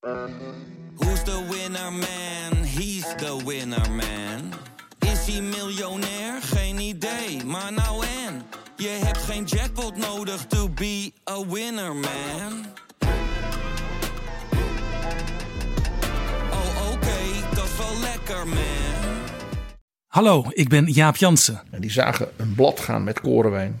Who's the winner man? He's the winner man. Is hij miljonair? Geen idee, maar nou en. Je hebt geen jackpot nodig to be a winner man. Oh oké, dat is wel lekker man. Hallo, ik ben Jaap Jansen En die zagen een blad gaan met korenwijn.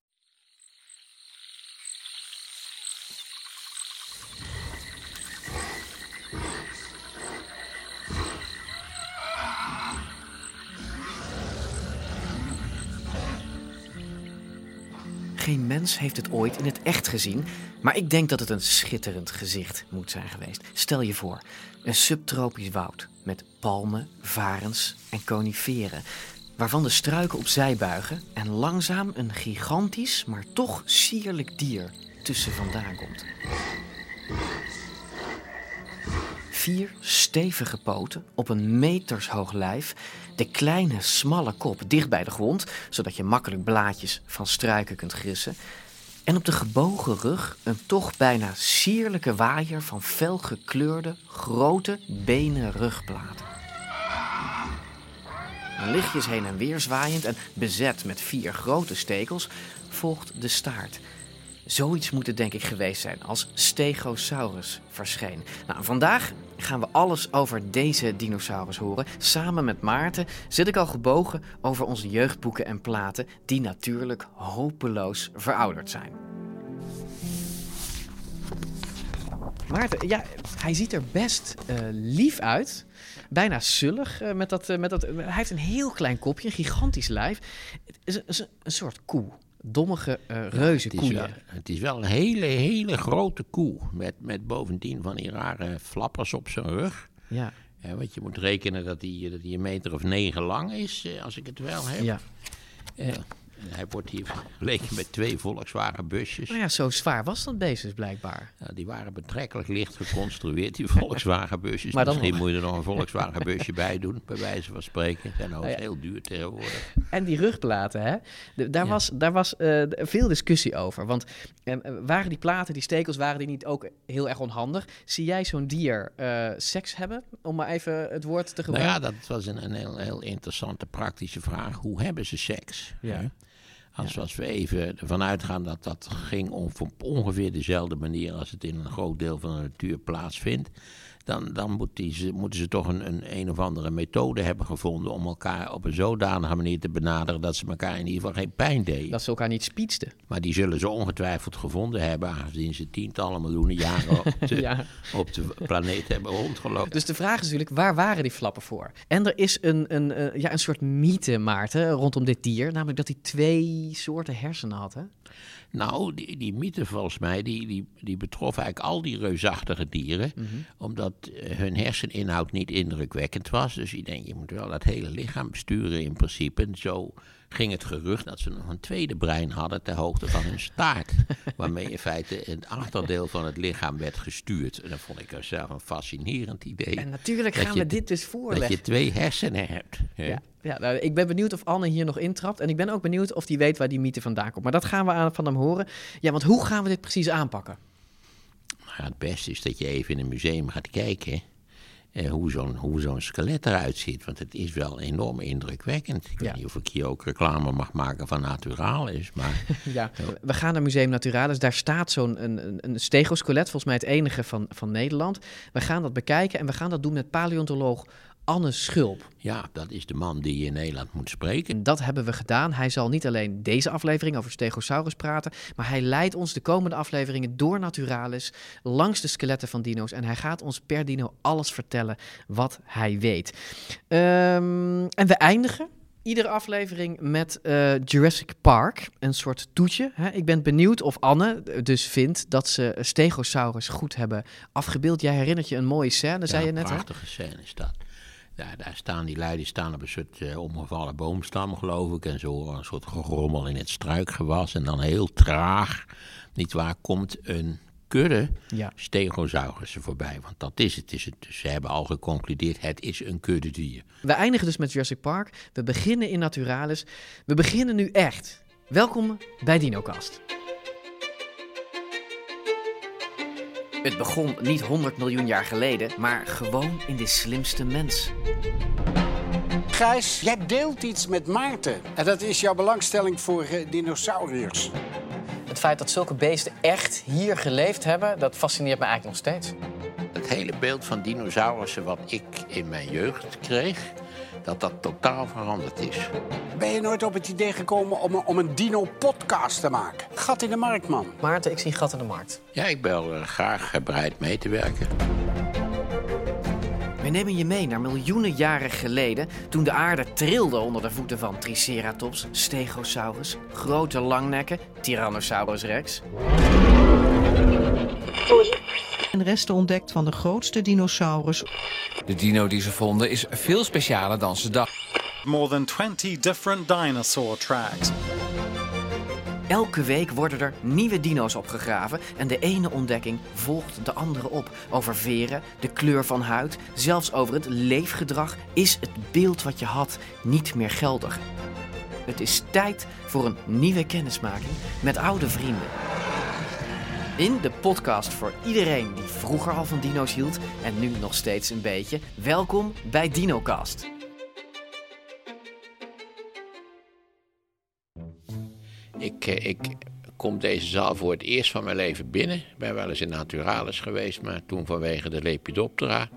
Geen mens heeft het ooit in het echt gezien, maar ik denk dat het een schitterend gezicht moet zijn geweest. Stel je voor, een subtropisch woud met palmen, varens en coniferen, waarvan de struiken opzij buigen en langzaam een gigantisch, maar toch sierlijk dier tussen vandaan komt. Vier stevige poten op een metershoog lijf, de kleine smalle kop dicht bij de grond, zodat je makkelijk blaadjes van struiken kunt grissen. En op de gebogen rug een toch bijna sierlijke waaier van felgekleurde, grote benen rugplaten. Lichtjes heen en weer zwaaiend en bezet met vier grote stekels volgt de staart. Zoiets moet het denk ik geweest zijn als Stegosaurus verscheen. Nou, vandaag gaan we alles over deze dinosaurus horen. Samen met Maarten zit ik al gebogen over onze jeugdboeken en platen, die natuurlijk hopeloos verouderd zijn. Maarten, ja, hij ziet er best eh, lief uit. Bijna zullig. eh, met dat, eh, met dat, hij heeft een heel klein kopje, een gigantisch lijf. Het is een, soort koe. Dommige uh, reuze Het is, wel, het is wel een hele, hele grote koe. Met, met bovendien van die rare flappers op zijn rug. Ja, Eh, want je moet rekenen dat hij dat die een meter of negen lang is, eh, als ik het wel heb. ja. Eh, hij wordt hier vergeleken met twee Volkswagen busjes. Nou ja, zo zwaar was dat beest dus blijkbaar. Nou, die waren betrekkelijk licht geconstrueerd, die Volkswagen busjes. Maar dan Misschien nog. moet je er nog een Volkswagen busje bij doen, bij wijze van spreken. Zijn ook ja. heel duur tegenwoordig. En die rugplaten, hè? De- daar Ja. was, daar was eh, veel discussie over. Want eh, waren die platen, die stekels, waren die niet ook heel erg onhandig? Zie jij zo'n dier eh, seks hebben? Om maar even het woord te Nou gebruiken. ja, dat was een, een heel, heel interessante praktische vraag. Hoe hebben ze seks? Ja. Als, als we even ervan uitgaan dat dat ging om, op ongeveer dezelfde manier als het in een groot deel van de natuur plaatsvindt. Dan, dan moet die, ze- moeten ze toch een, een een of andere methode hebben gevonden om elkaar op een zodanige manier te benaderen dat ze elkaar in ieder geval geen pijn deden. Dat ze elkaar niet spietsten. Maar die zullen ze ongetwijfeld gevonden hebben, aangezien ze tientallen miljoenen jaren op de, Ja. op de planeet hebben rondgelopen. Dus de vraag is natuurlijk, waar waren die flappen voor? En er is een, een, ja, een soort mythe, Maarten, rondom dit dier. Namelijk dat hij twee soorten hersenen had, hè? Nou, die, die mythe volgens mij, die, die, die betrof eigenlijk al die reusachtige dieren. Omdat eh, hun herseninhoud niet indrukwekkend was. Dus je denkt, je moet wel dat hele lichaam besturen in principe. En zo ging het gerucht dat ze nog een tweede brein hadden ter hoogte van hun staart. waarmee in feite het achterdeel van het lichaam werd gestuurd. En dat vond ik zelf een fascinerend idee. En natuurlijk Dat gaan we dit dus dat voorleggen. je twee hersenen hebt. hè. Ja, ja nou, ik ben benieuwd of Anne hier nog intrapt. En ik ben ook benieuwd of hij weet waar die mythe vandaan komt. Maar dat gaan we aan, van hem horen. Ja, want hoe gaan we dit precies aanpakken? Nou het beste is dat je even in een museum gaat kijken hoe zo'n zo'n skelet eruit ziet. Want het is wel enorm indrukwekkend. Ik Ja. weet niet of ik hier ook reclame mag maken van Naturalis, maar Ja, we gaan naar Museum Naturalis. Daar staat zo'n een, een stegoskelet, volgens mij het enige van, van Nederland. We gaan dat bekijken en we gaan dat doen met paleontoloog Anne Schulp. ja, dat is de man die je in Nederland moet spreken. En dat hebben we gedaan. Hij zal niet alleen deze aflevering over Stegosaurus praten, maar hij leidt ons de komende afleveringen door Naturalis langs de skeletten van dino's. En hij gaat ons per dino alles vertellen wat hij weet. Ehm, en we eindigen iedere aflevering met eh, Jurassic Park, een soort toetje. Hè? Ik ben benieuwd of Anne dus vindt dat ze Stegosaurus goed hebben afgebeeld. Jij herinnert je een mooie scène, zei je net. Hè? prachtige scène is dat. Daar, daar staan die lui die staan op een soort uh, omgevallen boomstam, geloof ik. En zo een soort gerommel in het struikgewas. En dan heel traag, niet waar, komt een kudde Ja. stegosaurussen voorbij. Want dat is het. Is het. Dus ze hebben al geconcludeerd, het is een kudde dier. We eindigen dus met Jurassic Park. We beginnen in Naturalis. We beginnen nu echt. Welkom bij DinoCast. Het begon niet 100 miljoen jaar geleden, maar gewoon in de slimste mens. Gijs, jij deelt iets met Maarten. En dat is jouw belangstelling voor eh, dinosauriërs. Het feit dat zulke beesten echt hier geleefd hebben, dat fascineert me eigenlijk nog steeds. Het hele beeld van dinosaurussen wat ik in mijn jeugd kreeg, dat dat totaal veranderd is. Ben je nooit op het idee gekomen om, een- om een dino-podcast te maken? Gat in de markt, man. Maarten, ik zie gat in de markt. Ja, ik ben er graag bereid mee te werken. We nemen je mee naar miljoenen jaren geleden, toen de aarde trilde onder de voeten van Triceratops, Stegosaurus, grote langnekken, Tyrannosaurus rex. En resten ontdekt van de grootste dinosaurus. De dino die ze vonden is veel specialer dan ze dachten. More than 20 different dinosaur tracks. Elke week worden er nieuwe dino's opgegraven en de ene ontdekking volgt de andere op. Over veren, de kleur van huid, zelfs over het leefgedrag is het beeld wat je had niet meer geldig. Het is tijd voor een nieuwe kennismaking met oude vrienden. In de podcast voor iedereen die vroeger al van dino's hield en nu nog steeds een beetje. Welkom bij DinoCast. Ik, eh, ik kom deze zaal voor het eerst van mijn leven binnen. Ik ben wel eens in Naturalis geweest, maar toen vanwege de Lepidoptera,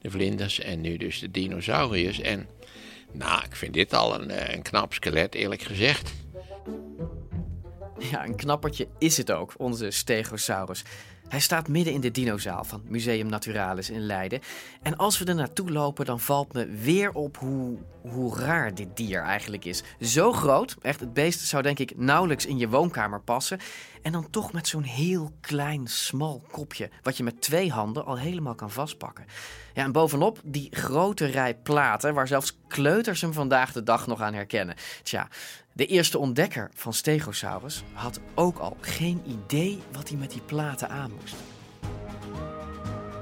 de vlinders, en nu dus de dinosauriërs. En nou, ik vind dit al een, eh, een knap skelet, eerlijk gezegd. Ja, een knappertje is het ook, onze Stegosaurus. Hij staat midden in de dinozaal van Museum Naturalis in Leiden. En als we er naartoe lopen, dan valt me weer op hoe, hoe raar dit dier eigenlijk is. Zo groot, echt, het beest zou denk ik nauwelijks in je woonkamer passen. En dan toch met zo'n heel klein, smal kopje, wat je met twee handen al helemaal kan vastpakken. Ja, en bovenop die grote rij platen, waar zelfs kleuters hem vandaag de dag nog aan herkennen. Tja, de eerste ontdekker van Stegosaurus had ook al geen idee wat hij met die platen aan moest.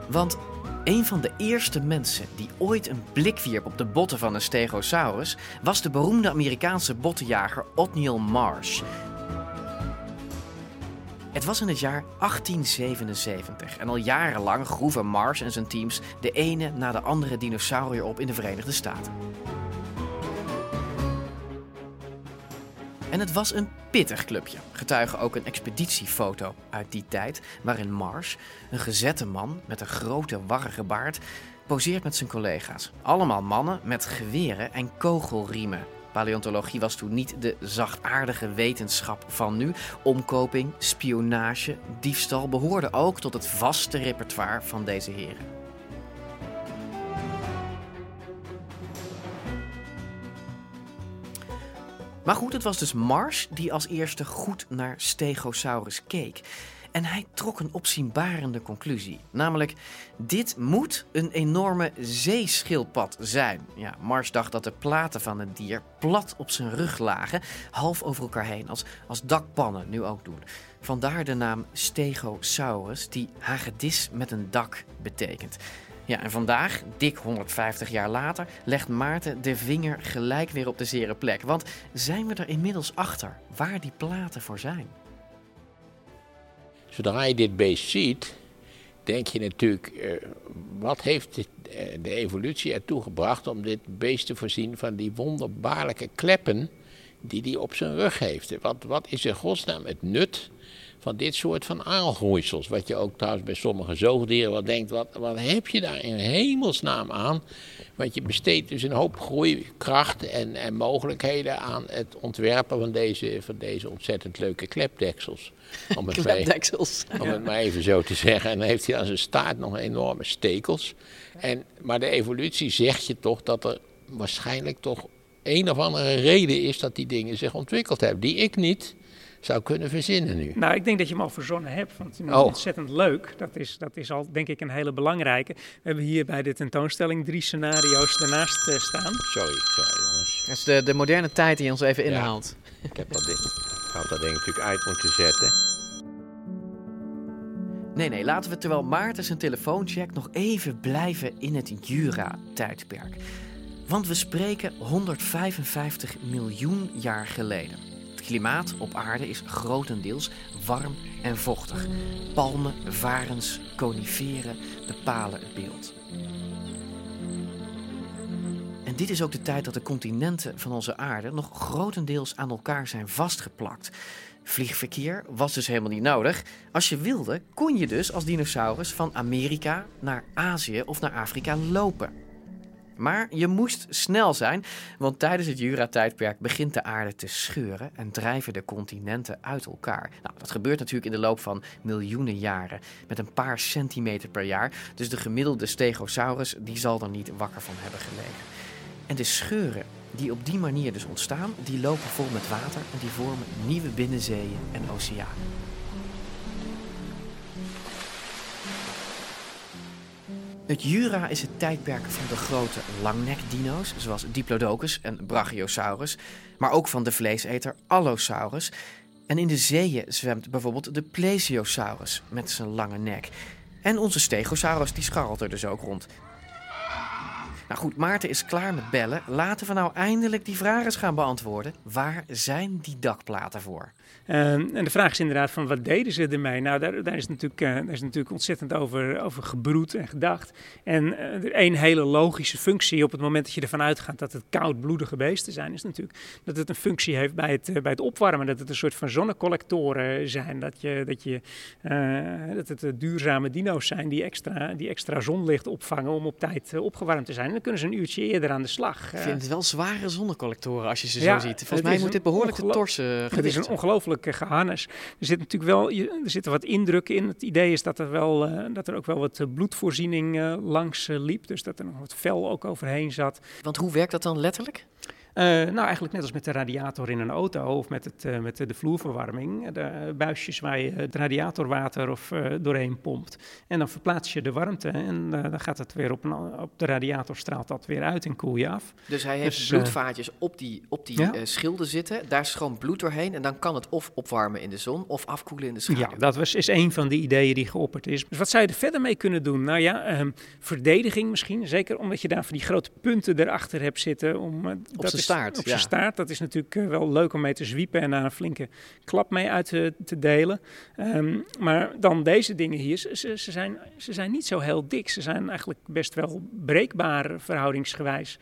Want een van de eerste mensen die ooit een blik wierp op de botten van een Stegosaurus was de beroemde Amerikaanse bottenjager Othniel Marsh. Het was in het jaar 1877 en al jarenlang groeven Marsh en zijn teams de ene na de andere dinosaurier op in de Verenigde Staten. En het was een pittig clubje. Getuige ook een expeditiefoto uit die tijd, waarin Marsh, een gezette man met een grote warrige baard, poseert met zijn collega's. Allemaal mannen met geweren en kogelriemen. Paleontologie was toen niet de zachtaardige wetenschap van nu. Omkoping, spionage, diefstal behoorden ook tot het vaste repertoire van deze heren. Maar goed, het was dus Marsh die als eerste goed naar Stegosaurus keek. En hij trok een opzienbarende conclusie. Namelijk, dit moet een enorme zeeschildpad zijn. Ja, Marsh dacht dat de platen van het dier plat op zijn rug lagen, half over elkaar heen, als, als dakpannen nu ook doen. Vandaar de naam Stegosaurus, die hagedis met een dak betekent. Ja, en vandaag, dik 150 jaar later, legt Maarten de vinger gelijk weer op de zere plek. Want zijn we er inmiddels achter waar die platen voor zijn? Zodra je dit beest ziet, denk je natuurlijk, eh, wat heeft eh, de evolutie ertoe gebracht om dit beest te voorzien van die wonderbaarlijke kleppen die hij op zijn rug heeft? Wat, wat is in godsnaam het nut van dit soort van aalgroeisels? Wat je ook trouwens bij sommige zoogdieren wel denkt, wat, wat heb je daar in hemelsnaam aan? Want je besteedt dus een hoop groeikracht en, en mogelijkheden aan het ontwerpen van deze, van deze ontzettend leuke klepdeksels. Om het, Klepdeksels. om het maar even zo te zeggen. En dan heeft hij aan zijn staart nog enorme stekels. En, maar de evolutie zegt je toch dat er waarschijnlijk toch een of andere reden is dat die dingen zich ontwikkeld hebben. Die ik niet zou kunnen verzinnen nu. Nou, ik denk dat je hem al verzonnen hebt, want het is Oh. ontzettend leuk. Dat is, dat is al, denk ik, een hele belangrijke. We hebben hier bij de tentoonstelling drie scenario's ernaast eh, staan. Sorry, sorry jongens. Dat is de, de moderne tijd die ons even Ja. inhaalt. Ik heb dat ding, ik had dat ding natuurlijk uit moeten zetten. Nee, nee, laten we terwijl Maarten zijn telefoon checkt nog even blijven in het Jura-tijdperk. Want we spreken 155 miljoen jaar geleden. Klimaat op aarde is grotendeels warm en vochtig. Palmen, varens, coniferen bepalen het beeld. En dit is ook de tijd dat de continenten van onze aarde nog grotendeels aan elkaar zijn vastgeplakt. Vliegverkeer was dus helemaal niet nodig. Als je wilde, kon je dus als dinosaurus van Amerika naar Azië of naar Afrika lopen. Maar je moest snel zijn, want tijdens het Jura-tijdperk begint de aarde te scheuren en drijven de continenten uit elkaar. Nou, dat gebeurt natuurlijk in de loop van miljoenen jaren, met een paar centimeter per jaar. Dus de gemiddelde stegosaurus die zal er niet wakker van hebben gelegen. En de scheuren die op die manier dus ontstaan, die lopen vol met water en die vormen nieuwe binnenzeeën en oceanen. Het Jura is het tijdperk van de grote langnekdino's, zoals Diplodocus en Brachiosaurus, maar ook van de vleeseter Allosaurus. En in de zeeën zwemt bijvoorbeeld de Plesiosaurus met zijn lange nek. En onze Stegosaurus die scharrelt er dus ook rond. Nou goed, Maarten is klaar met bellen. Laten we nou eindelijk die vragen eens gaan beantwoorden. Waar zijn die dakplaten voor? Ehm, en de vraag is inderdaad van wat deden ze ermee? Nou, daar, daar, is, natuurlijk, eh, daar is natuurlijk ontzettend over, over gebroed en gedacht. En eh, één hele logische functie op het moment dat je ervan uitgaat dat het koudbloedige beesten zijn, is natuurlijk dat het een functie heeft bij het, eh, bij het opwarmen. Dat het een soort van zonnecollectoren zijn. Dat, je, dat, je, dat het duurzame dino's zijn die extra, die extra zonlicht opvangen om op tijd opgewarmd te zijn. En dan kunnen ze een uurtje eerder aan de slag. Ik vind het wel zware zonnecollectoren als je ze Ja, zo ziet. Volgens mij moet dit behoorlijk te torsen Het is een zijn. Ongelooflijk eh, geharnis. Er zit natuurlijk wel, er zitten wat indrukken in. Het idee is dat er, wel, eh, dat er ook wel wat eh, bloedvoorziening langs liep. Dus dat er nog wat vel ook overheen zat. Want hoe werkt dat dan letterlijk? Eh, nou, eigenlijk net als met de radiator in een auto of met, het, eh, met de, de vloerverwarming. De eh, buisjes waar je het radiatorwater of, doorheen pompt. En dan verplaats je de warmte en dan gaat het weer op, een, op de radiator straalt dat weer uit en koel je af. Dus hij heeft Dus, bloedvaatjes op die, op die ja. schilden zitten. Daar stroomt bloed doorheen. En dan kan het of opwarmen in de zon of afkoelen in de schaduw. Ja, dat was, is een van de ideeën die geopperd is. Dus wat zou je er verder mee kunnen doen? Nou ja, ehm, verdediging misschien. Zeker omdat je daar van die grote punten erachter hebt zitten. Om, eh, dat is- staart, Op ja. zijn staart. Dat is natuurlijk eh, wel leuk om mee te zwiepen en daar een flinke klap mee uit te, te delen. Ehm, maar dan deze dingen hier. Ze, ze, ze zijn, ze zijn niet zo heel dik. Ze zijn eigenlijk best wel breekbaar verhoudingsgewijs.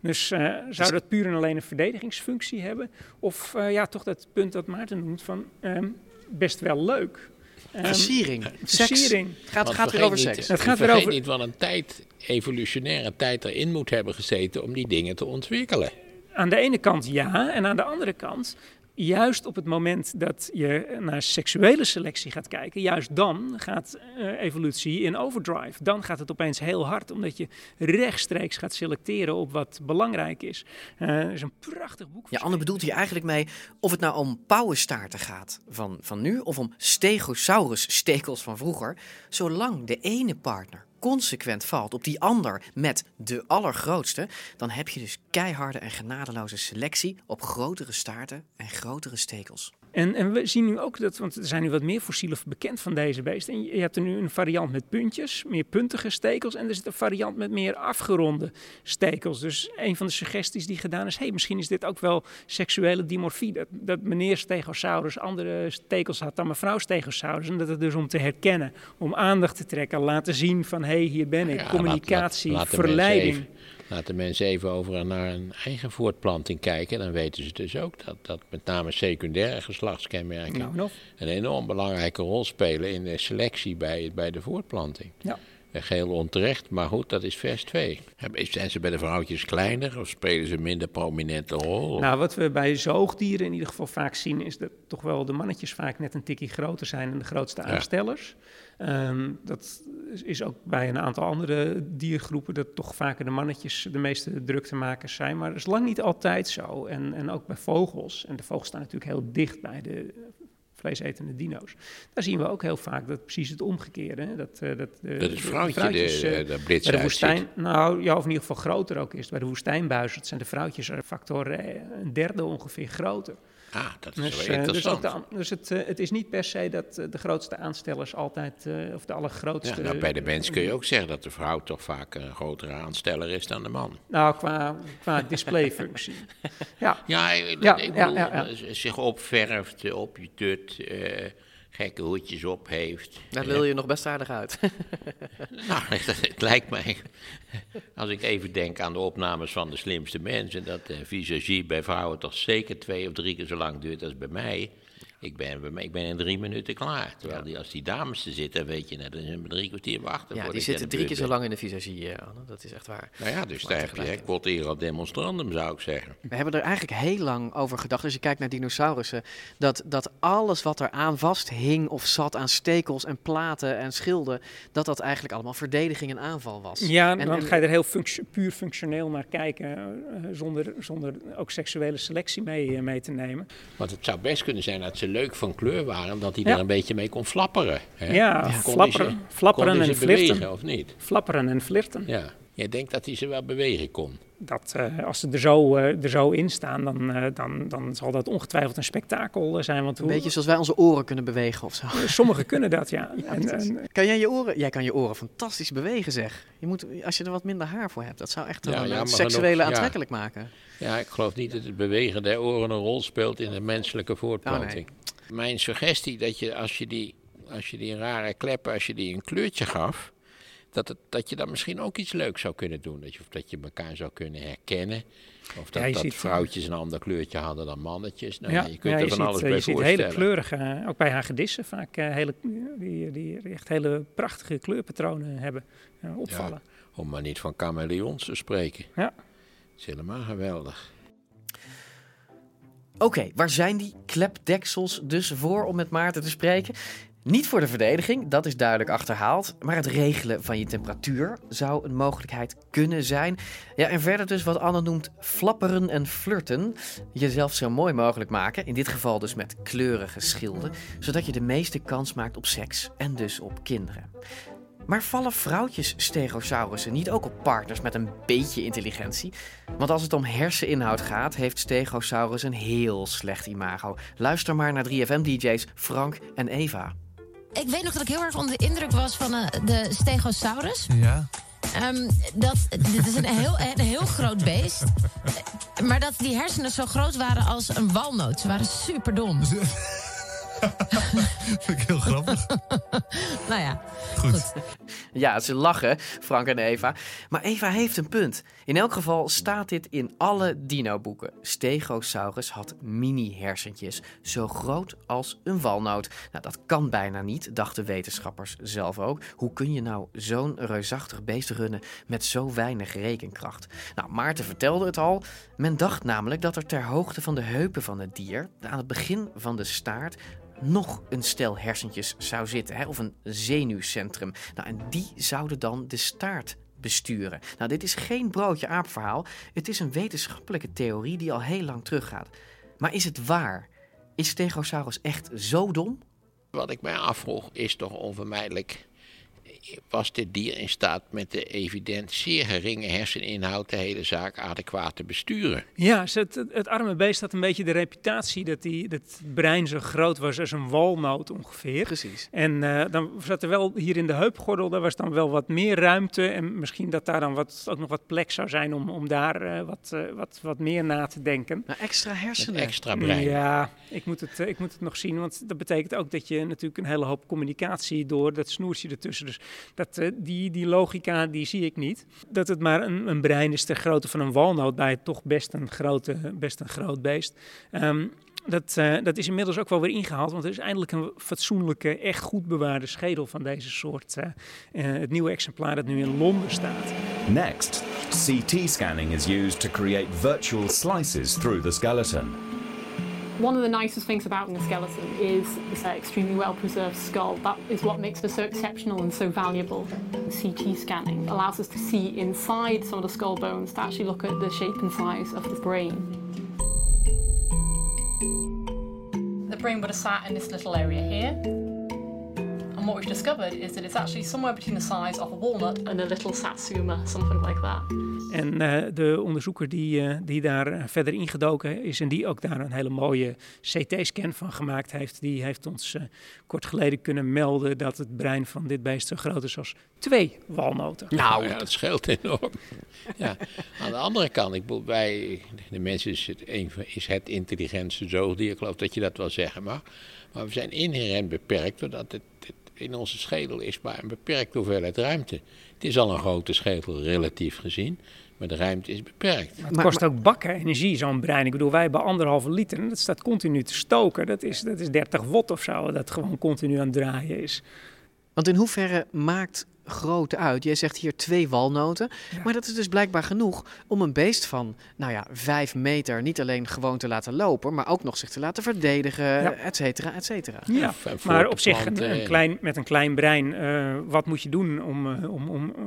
Dus eh, zou dat puur en alleen een verdedigingsfunctie hebben? Of eh, ja, toch dat punt dat Maarten noemt van ehm, best wel leuk. Ehm, Versiering. Seks. Versiering. Het gaat, Want gaat weer over niet- seks. Het gaat weer vergeet over- niet wat een tijd, evolutionaire tijd erin moet hebben gezeten om die dingen te ontwikkelen. Aan de ene kant ja, en aan de andere kant, juist op het moment dat je naar seksuele selectie gaat kijken, juist dan gaat eh, evolutie in overdrive. Dan gaat het opeens heel hard, omdat je rechtstreeks gaat selecteren op wat belangrijk is. Er is een prachtig boek. Ja, Anne bedoelt hier eigenlijk mee of het nou om pauwenstaarten gaat van, van nu of om stegosaurus-stekels van vroeger. Zolang de ene partner consequent valt op die ander met de allergrootste, dan heb je dus keiharde en genadeloze selectie op grotere staarten en grotere stekels. En, en we zien nu ook dat, want er zijn nu wat meer fossielen bekend van deze beesten. En je, hebt er nu een variant met puntjes, meer puntige stekels. En er zit een variant met meer afgeronde stekels. Dus een van de suggesties die gedaan is: hey, misschien is dit ook wel seksuele dimorfie. Dat, dat meneer Stegosaurus andere stekels had dan mevrouw Stegosaurus. En dat het dus om te herkennen, om aandacht te trekken, laten zien van: hé, hey, hier ben ik. Ja, Communicatie, laat- laat- laat de mensen verleiding. even- Laat de mensen even over naar hun eigen voortplanting kijken. Dan weten ze dus ook dat, dat met name secundaire geslachtskenmerken Nou, een enorm belangrijke rol spelen in de selectie bij, bij de voortplanting. Ja. Eh, Geheel onterecht, maar goed, dat is vers 2. Zijn ze bij de vrouwtjes kleiner of spelen ze een minder prominente rol? Nou, wat we bij zoogdieren in ieder geval vaak zien, is dat toch wel de mannetjes vaak net een tikkie groter zijn dan de grootste Ja. aanstellers. Ehm, dat is- is ook bij een aantal andere diergroepen dat toch vaker de mannetjes de meeste druktemakers zijn. Maar dat is lang niet altijd zo. En, en ook bij vogels. En de vogels staan natuurlijk heel dicht bij de vleesetende dino's. Daar zien we ook heel vaak dat precies het omgekeerde. hè, Dat, eh, dat, de- Dat het de vrouwtje vrouwtjes, de- eh, de blitz bij de woestijn, uitziet. nou ja, of in ieder geval groter ook is. Bij de woestijnbuizers zijn de vrouwtjes er factor een derde ongeveer groter. Ah, dat is Dus, wel eh, dus, interessant. de an- dus het, eh, het is niet per se dat eh, de grootste aanstellers altijd, of de allergrootste... Ja, nou, bij de mens kun je ook zeggen dat de vrouw toch vaak een grotere aansteller is dan de man. Nou, qua, qua displayfunctie. ja. Ja, ik, Ja, ik ja, bedoel, ja, ja. zich opverft, op je tut, eh, gekke hoedjes op heeft. Daar Eh, wil je nog best aardig uit. Nou, het, het lijkt mij, als ik even denk aan de opnames van de slimste mensen, dat de visagie bij vrouwen toch zeker twee of drie keer zo lang duurt als bij mij. Ik ben, ik ben in drie minuten klaar. Terwijl die, als die dames er zitten, weet je, net, dan zijn we drie kwartier wachten. Ja, die ik zitten drie keer zo lang in de visagie, eh, Anne. Dat is echt waar. Nou ja, dus Maar daar heb je erat demonstrandum, zou ik zeggen. We hebben er eigenlijk heel lang over gedacht. Als je kijkt naar dinosaurussen, dat, dat alles wat er aan vast hing of zat aan stekels en platen en schilden, dat dat eigenlijk allemaal verdediging en aanval was. Ja, En- dan en- ga je er heel funct- puur functioneel naar kijken, eh, zonder, zonder ook seksuele selectie mee, eh, mee te nemen. Want het zou best kunnen zijn dat ze leuk van kleur waren, dat hij Ja. er een beetje mee kon flapperen. Hè? Ja, Kon flapperen, ze- flapperen en bewegen, flirten. of niet? Flapperen en flirten. Ja. Jij denkt dat hij ze wel bewegen kon? Dat, eh, als ze er zo, eh, er zo in staan, dan, eh, dan, dan zal dat ongetwijfeld een spektakel zijn. Want Een hoe- beetje zoals wij onze oren kunnen bewegen of zo. Sommigen kunnen dat, ja. En, Kan jij je oren? Jij kan je oren fantastisch bewegen, zeg. Je moet, als je er wat minder haar voor hebt, dat zou echt Ja, seksuele genoeg, ja. aantrekkelijk maken. Ja, ik geloof niet dat het bewegen der oren een rol speelt in de menselijke voortplanting. Oh, Mijn suggestie dat je als je die, als je die rare kleppen, als je die een kleurtje gaf, dat, het, dat je dan misschien ook iets leuks zou kunnen doen. Dat je, of dat je elkaar zou kunnen herkennen. Of dat, Ja, je dat ziet- vrouwtjes een ander kleurtje hadden dan mannetjes. Nou, ja, je kunt ja, er je van ziet, alles bij je ziet voorstellen. hele kleurige, ook bij hagedissen vaak eh, hele, die, die echt hele prachtige kleurpatronen hebben, eh, opvallen. Om maar niet van chameleons te spreken. Ja. Het is helemaal geweldig. Oké, waar zijn die klepdeksels dus voor om met Maarten te spreken? Niet voor de verdediging, dat is duidelijk achterhaald. Maar het regelen van je temperatuur zou een mogelijkheid kunnen zijn. Ja, en verder dus wat Anne noemt flapperen en flirten. Jezelf zo mooi mogelijk maken, in dit geval dus met kleurige schilden. Zodat je de meeste kans maakt op seks en dus op kinderen. Maar vallen vrouwtjes stegosaurussen niet ook op partners met een beetje intelligentie? Want als het om herseninhoud gaat, heeft Stegosaurus een heel slecht imago. Luister maar naar 3FM-DJ's Frank en Eva. Ik weet nog dat ik heel erg onder de indruk was van eh, de Stegosaurus. Ja. Ehm, dat, dit is een heel, een heel groot beest. Maar dat die hersenen zo groot waren als een walnoot. Ze waren super dom. Vind ik heel grappig. nou ja, Goed. Ja, ze lachen, Frank en Eva. Maar Eva heeft een punt. In elk geval staat dit in alle dino-boeken. Stegosaurus had mini-hersentjes, zo groot als een walnoot. Nou, dat kan bijna niet, dachten wetenschappers zelf ook. Hoe kun je nou zo'n reusachtig beest runnen met zo weinig rekenkracht? Nou, Maarten vertelde het al. Men dacht namelijk dat er ter hoogte van de heupen van het dier, aan het begin van de staart, nog een stel hersentjes zou zitten, hè, of een zenuwcentrum. Nou, en die zouden dan de staart besturen. Nou, dit is geen broodje aapverhaal. Het is een wetenschappelijke theorie die al heel lang teruggaat. Maar is het waar? Is Stegosaurus echt zo dom? Wat ik mij afvroeg is toch onvermijdelijk. Was dit dier in staat met de evident zeer geringe herseninhoud de hele zaak adequaat te besturen? Ja, het, het arme beest had een beetje de reputatie dat die, dat het brein zo groot was als een walnoot ongeveer. Precies. En eh, dan zat er wel hier in de heupgordel, daar was dan wel wat meer ruimte. En misschien dat daar dan wat, ook nog wat plek zou zijn om, om daar eh, wat, eh, wat, wat meer na te denken. Nou, extra hersenen. extra brein. Ja, ik moet, het, ik moet het nog zien. Want dat betekent ook dat je natuurlijk een hele hoop communicatie door dat snoertje ertussen. Dus dat, eh, die, die logica die zie ik niet. Dat het maar een, een brein is ter grootte van een walnoot bij toch best een, grote, best een groot beest. Ehm, dat, eh, dat is inmiddels ook wel weer ingehaald, want er is eindelijk een fatsoenlijke, echt goed bewaarde schedel van deze soort. eh, het nieuwe exemplaar dat nu in Londen staat. Next, CT scanning is used to create virtual slices through the skeleton. One of the nicest things about the skeleton is this extremely well preserved skull. That is what makes it so exceptional and so valuable. CT scanning allows us to see inside some of the skull bones to actually look at the shape and size of the brain. The brain would have sat in this little area here. And what we've discovered is that it's actually somewhere between the size of a walnut and a little satsuma, something like that. En uh, de onderzoeker die, uh, die daar uh, verder ingedoken is en die ook daar een hele mooie CT-scan van gemaakt heeft, die heeft ons kort geleden kunnen melden dat het brein van dit beest zo groot is als twee walnoten. Nou, ja, dat scheelt enorm. ja. Aan de andere kant, ik bedoel, bij de mensen is het, een, is het intelligentste zoogdier, ik geloof dat je dat wel zeggen mag. Maar we zijn inherent beperkt doordat het, het in onze schedel is maar een beperkte hoeveelheid ruimte. Het is al een grote schedel relatief gezien, maar de ruimte is beperkt. Maar het kost ook bakken energie, zo'n brein. Ik bedoel, wij hebben anderhalve liter en dat staat continu te stoken. Dat is, dat is 30 watt of zo, dat gewoon continu aan het draaien is. Want in hoeverre maakt grootte uit. Jij zegt hier twee walnoten. Maar dat is dus blijkbaar genoeg om een beest van, nou ja, vijf meter niet alleen gewoon te laten lopen, maar ook nog zich te laten verdedigen, ja. et cetera, et cetera. Ja, maar op zich een, een, klein, met een klein brein, uh, wat moet je doen om, uh, om, om uh,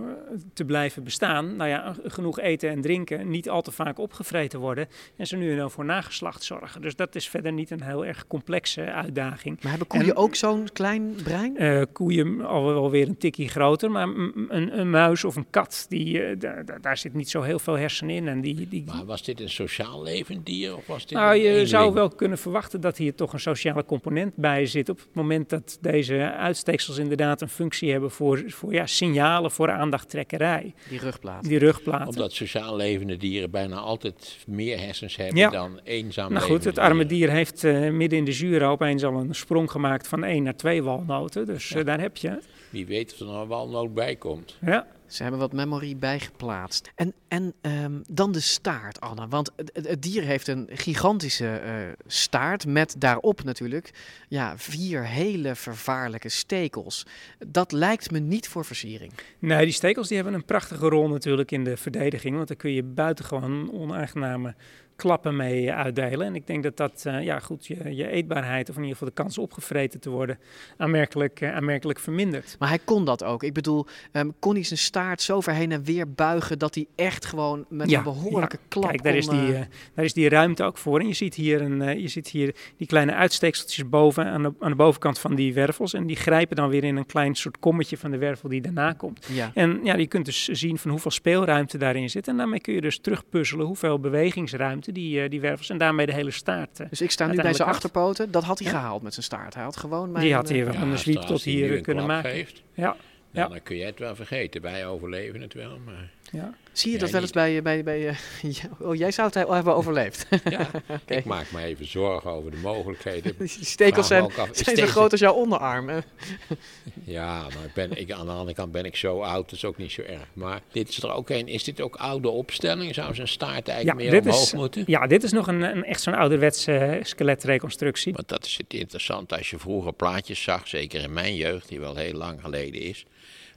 te blijven bestaan? Nou ja, genoeg eten en drinken, niet al te vaak opgevreten worden en ze nu en dan voor nageslacht zorgen. Dus dat is verder niet een heel erg complexe uitdaging. Maar hebben koeien en, ook zo'n klein brein? koeien al wel weer een tikkie groter, maar een, een, muis of een kat, die, uh, daar, daar zit niet zo heel veel hersenen in. En die, die... Maar was dit een sociaal levend dier? Of was dit nou, je zou wel kunnen verwachten dat hier toch een sociale component bij zit. Op het moment dat deze uitsteeksels inderdaad een functie hebben voor, voor ja, signalen voor aandachttrekkerij. Die rugplaten. Die rugplaten. Omdat sociaal levende dieren bijna altijd meer hersens hebben ja. dan eenzaam Nou goed, het arme dier heeft uh, midden in de Jura opeens al een sprong gemaakt van één naar twee walnoten. Dus ja. uh, daar heb je het. Wie weet of er nog een walnoot bij komt. Ja. Ze hebben wat memory bijgeplaatst. En, en um, dan de staart, Anna. Want het, het dier heeft een gigantische uh, staart met daarop natuurlijk ja, vier hele vervaarlijke stekels. Dat lijkt me niet voor versiering. Nee, die stekels die hebben een prachtige rol natuurlijk in de verdediging. Want dan kun je buitengewoon onaangename klappen mee uitdelen. En ik denk dat dat uh, ja, goed, je, je, eetbaarheid, of in ieder geval de kans opgevreten te worden, aanmerkelijk, uh, aanmerkelijk vermindert. Maar hij kon dat ook. Ik bedoel, um, kon hij zijn staart zo ver heen en weer buigen dat hij echt gewoon met ja, een behoorlijke ja. klap Kijk, daar, kon, is die, uh, daar is die ruimte ook voor. En je ziet hier, een, je ziet hier die kleine uitsteekseltjes boven, aan de, aan de bovenkant van die wervels. En die grijpen dan weer in een klein soort kommetje van de wervel die daarna komt. Ja. En ja, je kunt dus zien van hoeveel speelruimte daarin zit. En daarmee kun je dus terugpuzzelen hoeveel bewegingsruimte die, die wervels en daarmee de hele staart. Dus ik sta nu bij zijn achterpoten, dat had hij ja. gehaald met zijn staart. Hij had gewoon mijn, Die had hij wel ja, een zwiep tot hier kunnen maken. Geeft, ja. Ja. Dan kun je het wel vergeten. Wij overleven het wel, maar... Ja. Zie je dat wel eens bij... bij, bij uh, oh, jij zou het hebben overleefd. ja, okay. ik maak me even zorgen over de mogelijkheden. Die stekels zijn, af, zijn zo groot als jouw onderarm. ja, maar ik ben, ik, aan de andere kant ben ik zo oud, dat is ook niet zo erg. Maar dit is er ook een, is dit ook oude opstelling? Zou zijn staart eigenlijk ja, meer omhoog is, moeten? Ja, dit is nog een, een echt zo'n ouderwetse skeletreconstructie. Want dat is het interessante. Als je vroeger plaatjes zag, zeker in mijn jeugd, die wel heel lang geleden is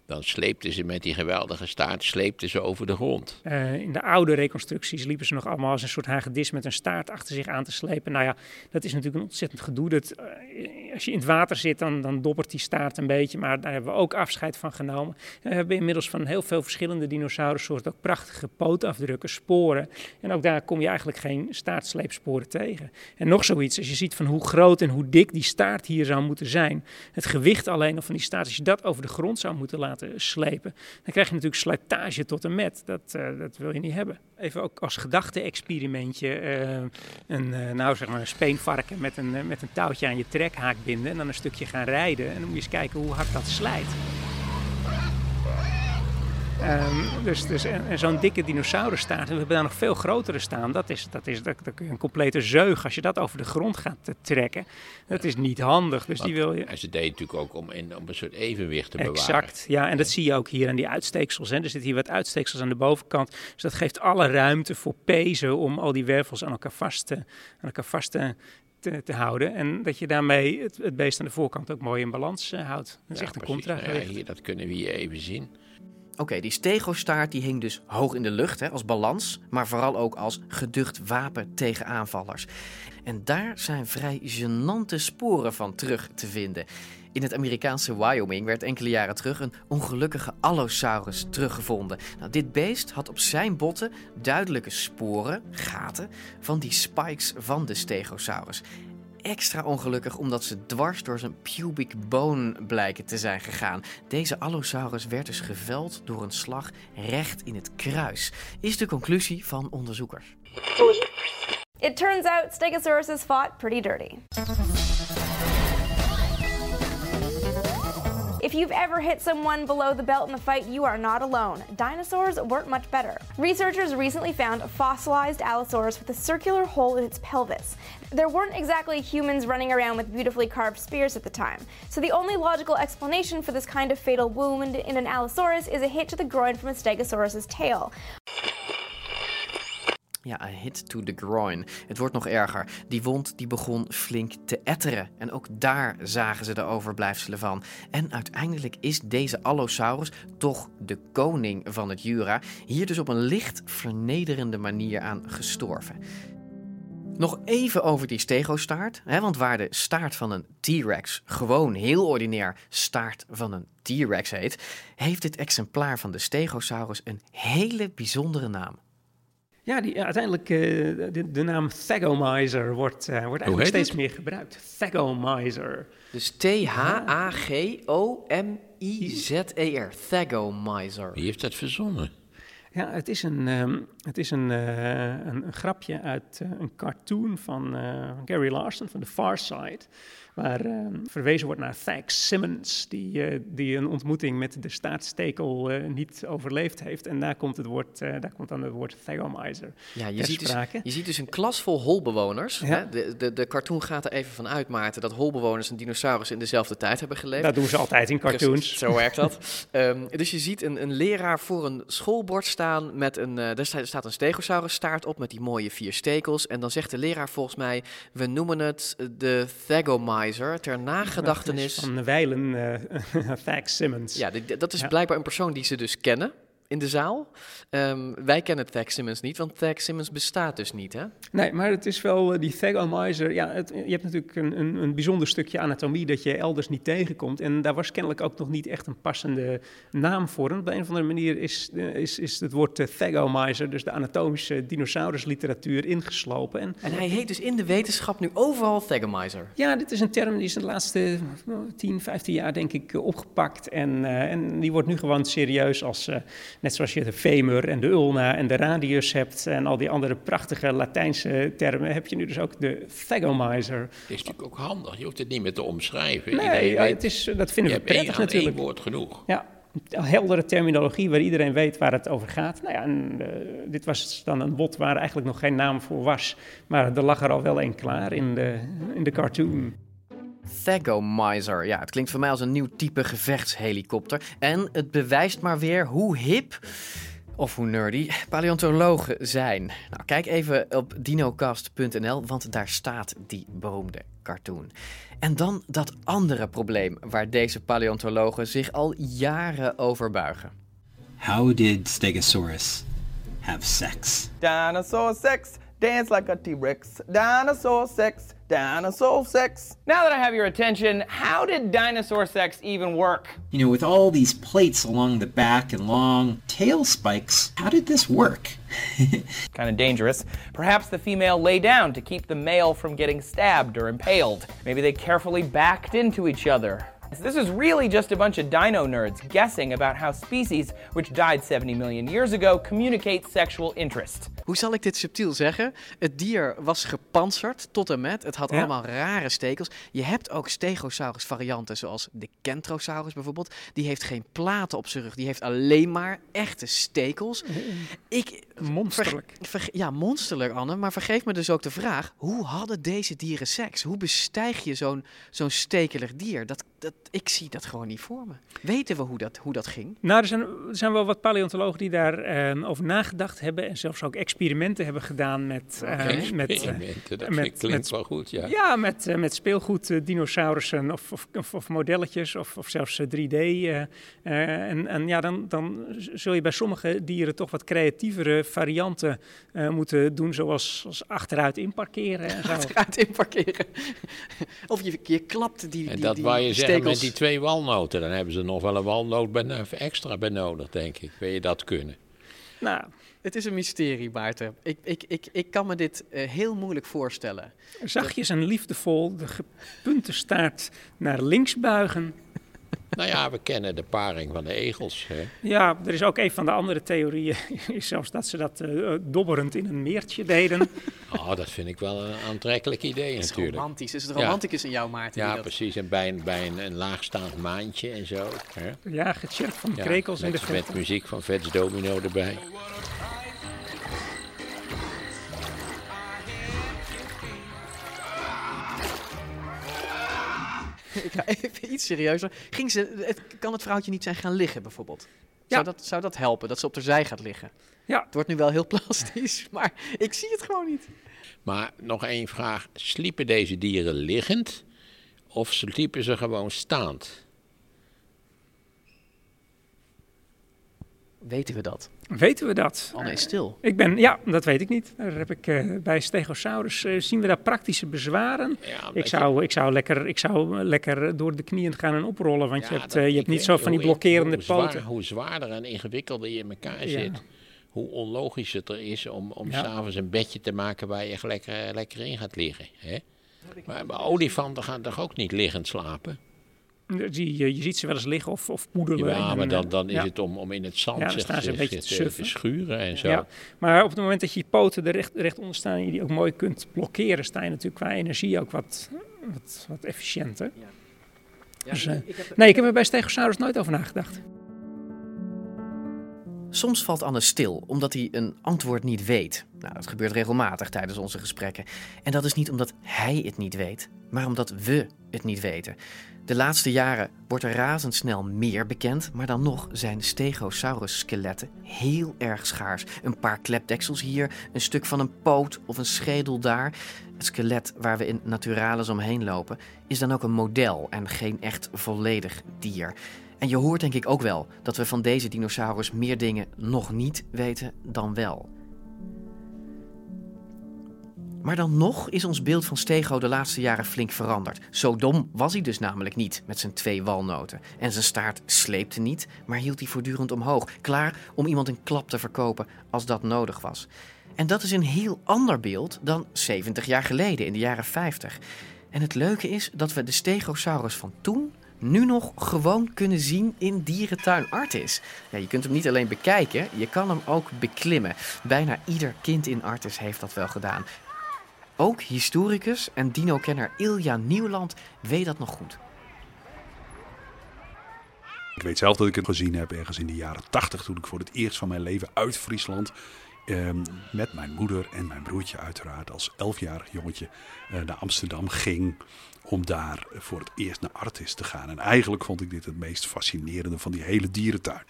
dan sleepten ze met die geweldige staart sleepten ze over de grond. Uh, in de oude reconstructies liepen ze nog allemaal als een soort hagedis met een staart achter zich aan te slepen. Nou ja, dat is natuurlijk een ontzettend gedoe. Dat, uh, als je in het water zit, dan, dan dobbert die staart een beetje. Maar daar hebben we ook afscheid van genomen. En we hebben inmiddels van heel veel verschillende dinosaurussoorten ook prachtige pootafdrukken, sporen. En ook daar kom je eigenlijk geen staartsleepsporen tegen. En nog zoiets, als je ziet van hoe groot en hoe dik die staart hier zou moeten zijn. Het gewicht alleen al van die staart, als je dat over de grond zou moeten laten slepen, dan krijg je natuurlijk slijtage tot en met. Dat, uh, dat wil je niet hebben. Even ook als gedachte-experimentje uh, een, uh, nou zeg maar een speenvarken met een, met een touwtje aan je trekhaak binden en dan een stukje gaan rijden. En dan moet je eens kijken hoe hard dat slijt. Um, dus, dus, en, en zo'n dikke dinosaurusstaart, we hebben daar nog veel grotere staan. Dat is, dat is dat, een complete zeug, als je dat over de grond gaat trekken. Dat is niet handig. Dus die wil je... En ze deed natuurlijk ook om, in, om een soort evenwicht te bewaren. Exact, ja. En dat zie je ook hier aan die uitsteeksels. Hè. Er zitten hier wat uitsteeksels aan de bovenkant. Dus dat geeft alle ruimte voor pezen om al die wervels aan elkaar vast te, aan elkaar vast te, te, te, houden. En dat je daarmee het, het beest aan de voorkant ook mooi in balans uh, houdt. Dat is ja, echt een precies. contra. Nou ja, hier, dat kunnen we hier even zien. Oké, die stegostaart die hing dus hoog in de lucht hè, als balans, maar vooral ook als geducht wapen tegen aanvallers. En daar zijn vrij gênante sporen van terug te vinden. In het Amerikaanse Wyoming werd enkele jaren terug een ongelukkige Allosaurus teruggevonden. Nou, dit beest had op zijn botten duidelijke sporen, gaten, van die spikes van de Stegosaurus. Extra ongelukkig omdat ze dwars door zijn pubic bone blijken te zijn gegaan. Deze Allosaurus werd dus geveld door een slag recht in het kruis, is de conclusie van onderzoekers. It turns out Stegosauruses fought pretty dirty. If you've ever hit someone below the belt in a fight, you are not alone. Dinosaurs weren't much better. Researchers recently found a fossilized Allosaurus with a circular hole in its pelvis. There weren't exactly humans running around with beautifully carved spears at the time, so the only logical explanation for this kind of fatal wound in an Allosaurus is a hit to the groin from a Stegosaurus's tail. Ja, een hit to the groin. Het wordt nog erger. Die wond die begon flink te etteren. En ook daar zagen ze de overblijfselen van. En uiteindelijk is deze Allosaurus, toch de koning van het Jura, hier dus op een licht vernederende manier aan gestorven. Nog even over die stegostaart. Hè, want waar de staart van een T-Rex gewoon heel ordinair staart van een T-Rex heet, heeft dit exemplaar van de Stegosaurus een hele bijzondere naam. Ja, die, ja, uiteindelijk uh, de, de, naam Thagomizer wordt, uh, wordt eigenlijk steeds meer gebruikt. Thagomizer. Dus T-H-A-G-O-M-I-Z-E-R. Thagomizer. Wie heeft dat verzonnen? Ja, het is een, um, het is een, uh, een, een, grapje uit een cartoon van Gary Larson van The Far Side waar uh, verwezen wordt naar Thag Simmons, die, uh, die een ontmoeting met de staartstekel uh, niet overleefd heeft. En daar komt, het woord, daar komt dan het woord Thagomizer ja, je ziet, dus, je ziet dus een klas vol holbewoners. Ja. Hè? De, de, de cartoon gaat er even van uit, Maarten, dat holbewoners en dinosaurus in dezelfde tijd hebben geleefd. Dat doen ze altijd in cartoons. Zo werkt dat. um, dus je ziet een, een leraar voor een schoolbord staan met een, er staat een stegosaurus staart op met die mooie vier stekels. En dan zegt de leraar volgens mij, we noemen het de Ter nagedachtenis... Van Weilen uh, Thag Simmons. Ja, dat is blijkbaar een persoon die ze dus kennen in de zaal. Um, wij kennen Thag Simmons niet, want Thag Simmons bestaat dus niet, hè? Nee, maar het is wel uh, die Thagomizer. Ja, het, je hebt natuurlijk een, een, een, bijzonder stukje anatomie dat je elders niet tegenkomt. En daar was kennelijk ook nog niet echt een passende naam voor. En op een of andere manier is, uh, is, is het woord uh, Thagomizer, dus de anatomische dinosaurusliteratuur, ingeslopen. En, en hij heet dus in de wetenschap nu overal Thagomizer. Ja, dit is een term die is in de laatste 10, 15 jaar denk ik opgepakt. En, en die wordt nu gewoon serieus als Net zoals je de femur en de ulna en de radius hebt en al die andere prachtige Latijnse termen, heb je nu dus ook de thagomizer. Het is natuurlijk ook handig, je hoeft het niet meer te omschrijven. Nee, ja, het is, dat vinden we prettig één natuurlijk. Één woord genoeg. Ja, heldere terminologie waar iedereen weet waar het over gaat. Nou ja, en, uh, dit was dan een bot waar eigenlijk nog geen naam voor was, maar er lag er al wel één klaar in de, in de cartoon. Thagomizer. Ja, het klinkt voor mij als een nieuw type gevechtshelikopter. En het bewijst maar weer hoe hip of hoe nerdy paleontologen zijn. Nou, kijk even op dinocast.nl, want daar staat die beroemde cartoon. En dan dat andere probleem waar deze paleontologen zich al jaren over buigen. How did Stegosaurus have sex? Dinosaur sex, dance like a T-Rex. Dinosaur sex, dinosaur sex. Now that I have your attention, how did dinosaur sex even work? You know, with all these plates along the back and long tail spikes, how did this work? kind of dangerous. Perhaps the female lay down to keep the male from getting stabbed or impaled. Maybe they carefully backed into each other. This is really just a bunch of dino nerds guessing about how species, which died 70 million years ago, communicate sexual interest. Hoe zal ik dit subtiel zeggen? Het dier was gepantserd tot en met. Het had Ja. allemaal rare stekels. Je hebt ook stegosaurus varianten, zoals de Kentrosaurus bijvoorbeeld. Die heeft geen platen op zijn rug. Die heeft alleen maar echte stekels. Ik, Monsterlijk. ver- ver- ja, monsterlijk, Anne. Maar vergeef me dus ook de vraag: hoe hadden deze dieren seks? Hoe bestijg je zo'n zo'n stekelig dier? Dat, dat, ik zie dat gewoon niet voor me. Weten we hoe dat, hoe dat ging? Nou, er zijn, er zijn wel wat paleontologen die daarover over nagedacht hebben en zelfs ook experimenten hebben gedaan met... eh, met, eh, Experimenten, dat met- klinkt met- wel goed, ja. Ja, met, eh, met speelgoed, dinosaurussen of, of, of, of modelletjes of, of zelfs eh, 3D. eh, eh, en, en ja, dan, dan zul je bij sommige dieren toch wat creatievere varianten eh, moeten doen, zoals, zoals achteruit inparkeren en zo. Achteruit inparkeren. of je, je klapt die, En die, dat die wou je zeggen met stekels. die twee walnoten. Dan hebben ze nog wel een walnoot extra benodigd, denk ik. Wil je dat kunnen? Nou, Het is een mysterie, Maarten. Ik, ik, ik, ik kan me dit eh, heel moeilijk voorstellen. zachtjes en liefdevol de gepunte staart naar links buigen. Nou ja, we kennen de paring van de egels. Hè? Ja, er is ook een van de andere theorieën, is zelfs dat ze dat eh, dobberend in een meertje deden. Oh, dat vind ik wel een aantrekkelijk idee Het is natuurlijk. romantisch. Is het Ja. romanticus in jou, Maarten? die Ja, dat- precies. En bij een, bij een, een laagstaand maantje en zo. Hè? Ja, gechirp van de Ja, krekels in met, de Met verte. muziek van Vets Domino erbij. Ik ga even iets serieuzer. Ging ze, het, kan het vrouwtje niet zijn gaan liggen, bijvoorbeeld? Zou, dat, zou dat helpen, dat ze op de zij gaat liggen? Ja. Het wordt nu wel heel plastisch, maar ik zie het gewoon niet. Maar nog één vraag. Sliepen deze dieren liggend of sliepen ze gewoon staand? Weten we dat? Weten we dat? Oh nee, stil. Ik ben, ja, dat weet ik niet. Daar heb ik, eh, bij Stegosaurus eh, zien we daar praktische bezwaren. ik, zou, ik, zou lekker, ik zou lekker door de knieën gaan en oprollen, want je hebt, eh, je hebt niet zo van die blokkerende hoe zwaar- poten. hoe zwaarder en ingewikkelder je in elkaar Ja. zit, hoe onlogisch het er is om, om Ja. s'avonds een bedje te maken waar je echt lekker, lekker in gaat liggen. Hè? Maar, maar olifanten gaan toch ook niet liggend slapen? Die, je, je ziet ze wel eens liggen of, of poedelen. Ja, maar dan, dan is ja. het om, om in het zand Ja, staan ze een beetje te eh, schuren en zo. Ja, maar op het moment dat je je poten er recht, recht onder staan en je die ook mooi kunt blokkeren, sta je natuurlijk qua energie ook wat, wat, wat efficiënter. Dus, eh, nee, ik heb er bij Stegosaurus nooit over nagedacht. Soms valt Anne stil omdat hij een antwoord niet weet. Nou, dat gebeurt regelmatig tijdens onze gesprekken. En dat is niet omdat hij het niet weet, maar omdat we het niet weten. De laatste jaren wordt er razendsnel meer bekend, maar dan nog zijn Stegosaurus-skeletten heel erg schaars. Een paar klepdeksels hier, een stuk van een poot of een schedel daar. Het skelet waar we in Naturalis omheen lopen is dan ook een model en geen echt volledig dier. En je hoort denk ik ook wel dat we van deze dinosaurus meer dingen nog niet weten dan wel. Maar dan nog is ons beeld van Stego de laatste jaren flink veranderd. Zo dom was hij dus namelijk niet met zijn twee walnoten. En zijn staart sleepte niet, maar hield hij voortdurend omhoog. Klaar om iemand een klap te verkopen als dat nodig was. En dat is een heel ander beeld dan 70 jaar geleden, in de jaren 50. En het leuke is dat we de Stegosaurus van toen nu nog gewoon kunnen zien in dierentuin Artis. Ja, je kunt hem niet alleen bekijken, je kan hem ook beklimmen. Bijna ieder kind in Artis heeft dat wel gedaan. Ook historicus en dino-kenner Ilja Nieuwland weet dat nog goed. Ik weet zelf dat ik het gezien heb ergens in de jaren tachtig, toen ik voor het eerst van mijn leven uit Friesland. ehm, met mijn moeder en mijn broertje uiteraard als elfjarig jongetje eh, naar Amsterdam ging om daar voor het eerst naar Artis te gaan. En eigenlijk vond ik dit het meest fascinerende van die hele dierentuin.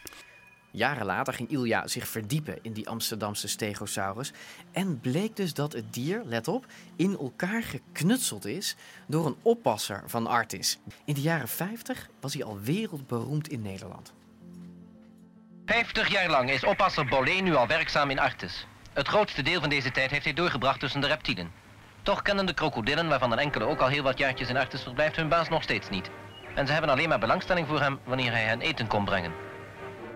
Jaren later ging Ilja zich verdiepen in die Amsterdamse Stegosaurus. En bleek dus dat het dier, let op, in elkaar geknutseld is door een oppasser van Artis. In de jaren 50 was hij al wereldberoemd in Nederland. 50 jaar lang is oppasser Bolé nu al werkzaam in Artis. Het grootste deel van deze tijd heeft hij doorgebracht tussen de reptielen. Toch kennen de krokodillen, waarvan een enkele ook al heel wat jaartjes in Artis verblijft, hun baas nog steeds niet. En ze hebben alleen maar belangstelling voor hem wanneer hij hen eten komt brengen.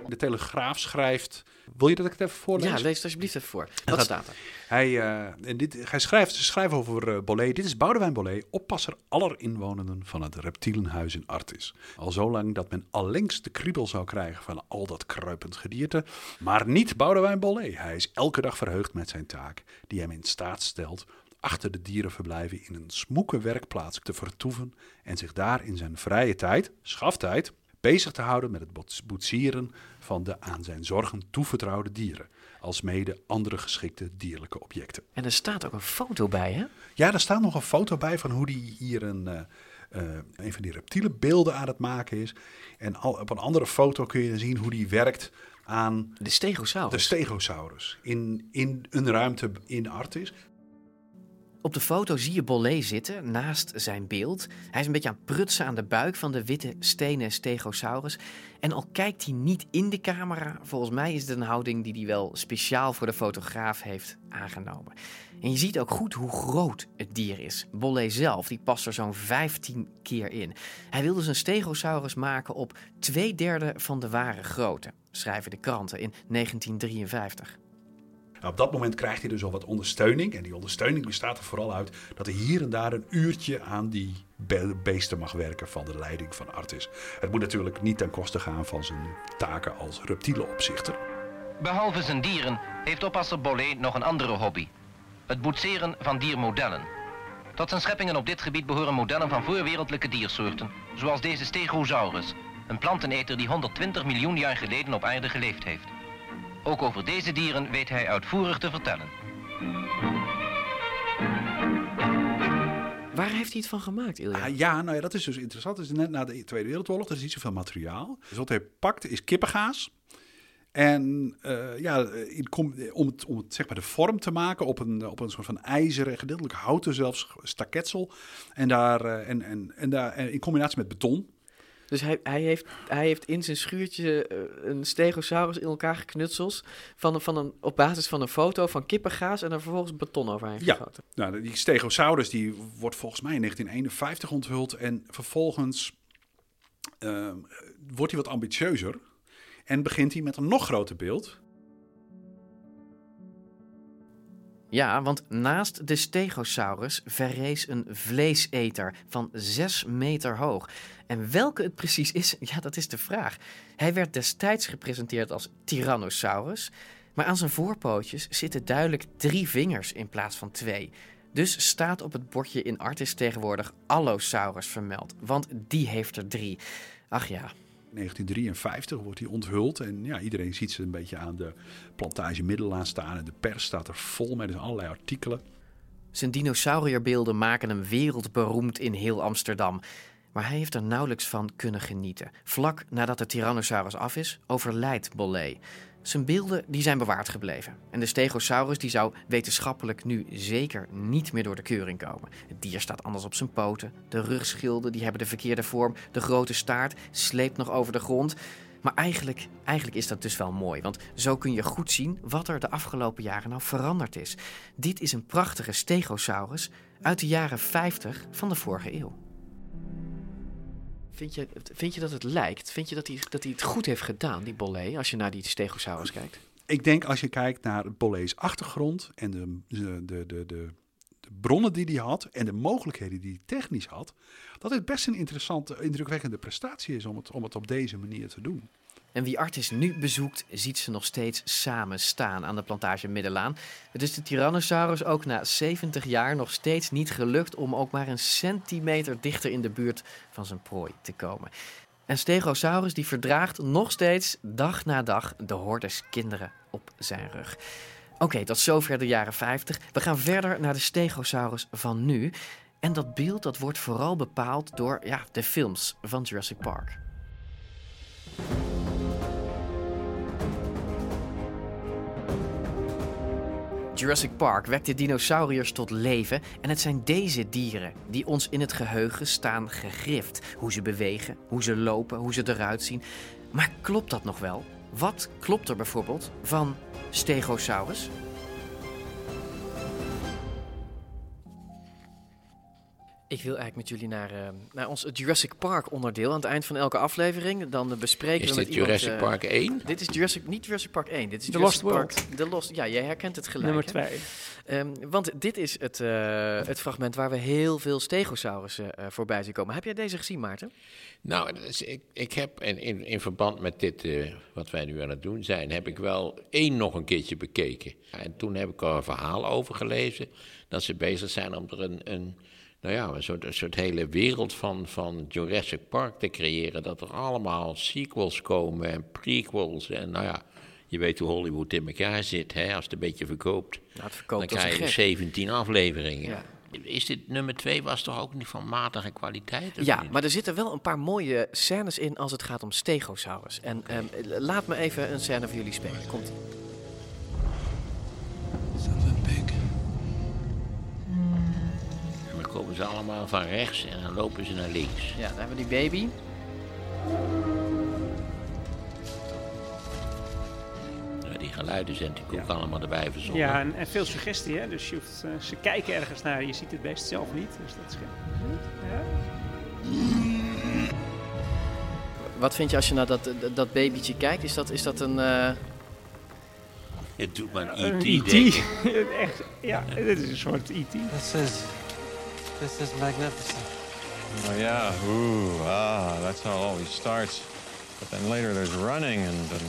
De Telegraaf schrijft. Wil je dat ik het even voorlees? Ja, lees het alsjeblieft even voor. Wat gaat- staat er? Hij, eh, en dit, hij schrijft, ze schrijven over Bolé. Dit is Boudewijn Bolé, oppasser aller inwonenden van het reptielenhuis in Artis. Al zo lang dat men allengs de kriebel zou krijgen van al dat kruipend gedierte. Maar niet Boudewijn Bolé. Hij is elke dag verheugd met zijn taak, die hem in staat stelt achter de dierenverblijven in een smoeke werkplaats te vertoeven en zich daar in zijn vrije tijd, schaftijd, bezig te houden met het boets- boetsieren van de aan zijn zorgen toevertrouwde dieren, alsmede andere geschikte dierlijke objecten. En er staat ook een foto bij, hè? Ja, daar staat nog een foto bij van hoe die hier een, eh, eh, een van die reptiele beelden aan het maken is. En al, op een andere foto kun je zien hoe die werkt aan de stegosaurus. De stegosaurus in, in een ruimte in Artis. Op de foto zie je Bolé zitten naast zijn beeld. Hij is een beetje aan het prutsen aan de buik van de witte stenen Stegosaurus. En al kijkt hij niet in de camera, volgens mij is het een houding die hij wel speciaal voor de fotograaf heeft aangenomen. En je ziet ook goed hoe groot het dier is. Bolé zelf, die past er zo'n 15 keer in. Hij wilde zijn Stegosaurus maken op twee derde van de ware grootte. schrijven de kranten in 1953. Op dat moment krijgt hij dus al wat ondersteuning. En die ondersteuning bestaat er vooral uit dat hij hier en daar een uurtje aan die be- beesten mag werken van de leiding van Artis. Het moet natuurlijk niet ten koste gaan van zijn taken als reptielenopzichter. Behalve zijn dieren heeft oppasser Bollet nog een andere hobby. Het boetseren van diermodellen. Tot zijn scheppingen op dit gebied behoren modellen van voorwereldlijke diersoorten, zoals deze Stegosaurus, een planteneter die 120 miljoen jaar geleden op aarde geleefd heeft. Ook over deze dieren weet hij uitvoerig te vertellen. Waar heeft hij het van gemaakt, Ilja? Ah, ja, nou ja, dat is dus interessant. Het is net na de Tweede Wereldoorlog, er is niet zoveel materiaal. Dus wat hij pakt is kippengaas. En eh, ja, in kom- om, het, om het, zeg maar de vorm te maken op een, op een soort van ijzeren, gedeeltelijk houten zelfs, staketsel. En, daar, eh, en, en, en daar, en in combinatie met beton. Dus hij, hij, heeft, hij heeft in zijn schuurtje eh, een stegosaurus in elkaar geknutseld. Van, van een, op basis van een foto van kippengaas en er vervolgens beton overheen Ja, gegoten. nou, die Stegosaurus die wordt volgens mij in 1951 onthuld. En vervolgens ehm, wordt hij wat ambitieuzer. En begint hij met een nog groter beeld. Ja, want naast de Stegosaurus verrees een vleeseter van 6 meter hoog. En welke het precies is, ja, dat is de vraag. Hij werd destijds gepresenteerd als Tyrannosaurus, maar aan zijn voorpootjes zitten duidelijk drie vingers in plaats van twee. Dus staat op het bordje in Artis tegenwoordig Allosaurus vermeld, want die heeft er drie. Ach ja, 1953 wordt hij onthuld. En ja, iedereen ziet ze een beetje aan de plantage Middelaan staan. En de pers staat er vol met allerlei artikelen. Zijn dinosaurierbeelden maken hem wereldberoemd in heel Amsterdam. Maar hij heeft er nauwelijks van kunnen genieten. Vlak nadat de Tyrannosaurus af is, overlijdt Bollet. Zijn beelden die zijn bewaard gebleven. En de Stegosaurus die zou wetenschappelijk nu zeker niet meer door de keuring komen. Het dier staat anders op zijn poten. De rugschilden die hebben de verkeerde vorm. De grote staart sleept nog over de grond. Maar eigenlijk, eigenlijk is dat dus wel mooi, want zo kun je goed zien wat er de afgelopen jaren nou veranderd is. Dit is een prachtige Stegosaurus uit de jaren 50 van de vorige eeuw. Vind je, vind je dat het lijkt? Vind je dat hij, dat hij het goed heeft gedaan, die Bollet, als je naar die Stegosaurus kijkt? Ik denk als je kijkt naar Bolle's achtergrond en de, de, de, de bronnen die hij had en de mogelijkheden die hij technisch had, dat het best een interessante, indrukwekkende prestatie is om het, om het op deze manier te doen. En wie Artis nu bezoekt, ziet ze nog steeds samen staan aan de plantage Middelaan. Het is de Tyrannosaurus ook na 70 jaar nog steeds niet gelukt om ook maar een centimeter dichter in de buurt van zijn prooi te komen. En Stegosaurus die verdraagt nog steeds dag na dag de hordes kinderen op zijn rug. Oké, tot zover de jaren 50. We gaan verder naar de Stegosaurus van nu. En dat beeld dat wordt vooral bepaald door ja, de films van Jurassic Park. Jurassic Park wekt de dinosauriërs tot leven en het zijn deze dieren die ons in het geheugen staan gegrift. Hoe ze bewegen, hoe ze lopen, hoe ze eruit zien. Maar klopt dat nog wel? Wat klopt er bijvoorbeeld van Stegosaurus? Ik wil eigenlijk met jullie naar, eh, naar ons Jurassic Park onderdeel. Aan het eind van elke aflevering. Dan eh, bespreken Is we met dit iemand, Jurassic eh, Park 1? Dit is Jurassic, niet Jurassic Park 1. Dit is The Jurassic Lost Park. World. The Lost, ja, jij herkent het gelijk. Nummer hè? twee. Ehm, want dit is het, eh, het fragment waar we heel veel stegosaurussen eh, voorbij zien komen. Heb jij deze gezien, Maarten? Nou, dus ik, ik heb in, in, in verband met dit, eh, wat wij nu aan het doen zijn, heb ik wel één nog een keertje bekeken. En toen heb ik er een verhaal over gelezen, dat ze bezig zijn om er een, een nou ja, een soort, een soort hele wereld van, van Jurassic Park te creëren. Dat er allemaal sequels komen en prequels en nou ja... Je weet hoe Hollywood in elkaar zit, hè? als het een beetje verkoopt. Nou, het verkoopt dan krijg je gek. 17 afleveringen. Ja. Is dit nummer 2 was toch ook niet van matige kwaliteit? Ja, niet? maar er zitten wel een paar mooie scènes in als het gaat om stegosaurus. En ehm, laat me even een scène voor jullie spelen. Komt komen ze allemaal van rechts en dan lopen ze naar links. Ja, dan hebben we die baby. Ja, die geluiden zijn natuurlijk ook allemaal erbij verzonnen. Ja, en, en veel suggestie, hè? Dus je hoeft, eh, ze kijken ergens naar, je ziet het best zelf niet. Dus dat is goed. Ja. Wat vind je als je naar dat, dat, dat babytje kijkt? Is dat, is dat een... eh, Het doet maar Een E.T. E.T. denken. Echt, ja, dit is een soort E E.T. This is, this is magnificent. Oh yeah, ooh, ah, that's how it always starts. But then later there's running and, and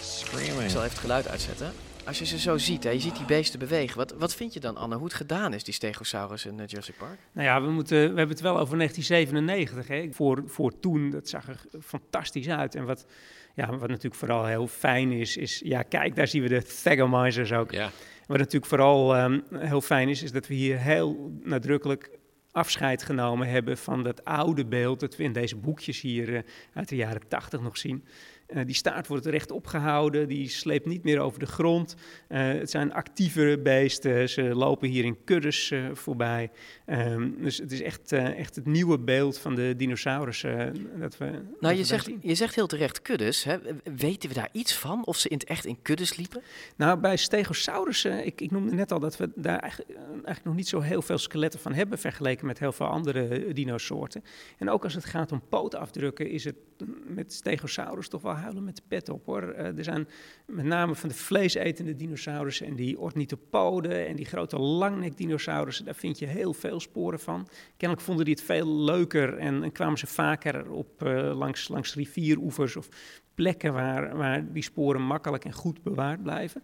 screaming. Ik zal even het geluid uitzetten. Als je ze zo ziet, hè, je ziet die beesten bewegen. Wat, wat vind je dan, Anne, hoe het gedaan is, die Stegosaurus in eh, Jurassic Park? Nou ja, we, moeten, we hebben het wel over 1997. Hè. Voor, voor toen, dat zag er fantastisch uit. En wat, ja, wat natuurlijk vooral heel fijn is, is... Ja, kijk, daar zien we de Thagomizers ook. Ja. Wat natuurlijk vooral ehm, heel fijn is, is dat we hier heel nadrukkelijk afscheid genomen hebben van dat oude beeld dat we in deze boekjes hier eh, uit de jaren 80 nog zien. Eh, die staart wordt rechtop gehouden, die sleept niet meer over de grond. Eh, het zijn actievere beesten, ze lopen hier in kuddes eh, voorbij. Ehm, dus het is echt, echt het nieuwe beeld van de dinosaurussen dat we dat we Nou, je zegt, je zegt heel terecht kuddes. Hè? Weten we daar iets van? Of ze in het echt in kuddes liepen? Nou, bij Stegosaurussen, ik, ik noemde net al dat we daar eigenlijk, eigenlijk nog niet zo heel veel skeletten van hebben vergeleken met heel veel andere dinosoorten. En ook als het gaat om pootafdrukken, is het mm, met Stegosaurus toch wel huilen met de pet op hoor. Eh, er zijn met name van de vleesetende dinosaurussen en die ornithopoden en die grote langnekdinosaurussen, daar vind je heel veel sporen van. Kennelijk vonden die het veel leuker en, en kwamen ze vaker op eh, langs, langs rivieroevers of plekken waar, waar die sporen makkelijk en goed bewaard blijven.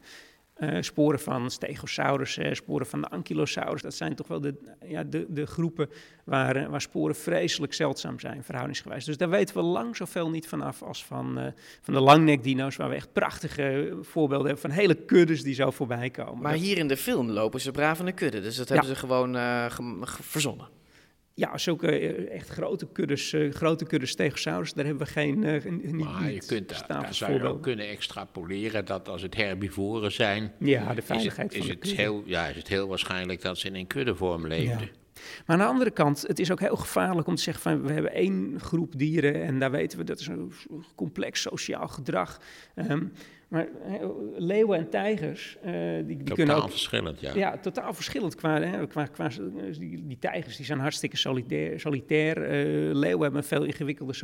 Eh, sporen van Stegosaurus, sporen van de Ankylosaurus, dat zijn toch wel de, ja, de, de groepen waar, eh, waar sporen vreselijk zeldzaam zijn, verhoudingsgewijs. Dus daar weten we lang zoveel niet vanaf als van, eh, van de langnekdino's, waar we echt prachtige voorbeelden hebben van hele kuddes die zo voorbij komen. Maar Dat- hier in de film lopen ze braaf in de kudde. Dus dat Ja. hebben ze gewoon ge- verzonnen. Ja, zulke eh, echt grote kuddes, eh, grote kuddes Stegosaurus, daar hebben we geen, eh, niet, Maar je kunt daar, daar zou je ook kunnen extrapoleren dat als het herbivoren zijn... Ja, de is veiligheid het, is van het heel, Ja, is het heel waarschijnlijk dat ze in een kuddevorm leefden. Ja. Maar aan de andere kant, het is ook heel gevaarlijk om te zeggen van we hebben één groep dieren en daar weten we dat is een complex sociaal gedrag. Ehm, maar leeuwen en tijgers, eh, die, die Totaal kunnen ook... verschillend, ja. Ja, totaal verschillend. Qua, hè, qua, qua, die, die tijgers die zijn hartstikke solitair. solitair. Eh, leeuwen hebben een veel ingewikkelde,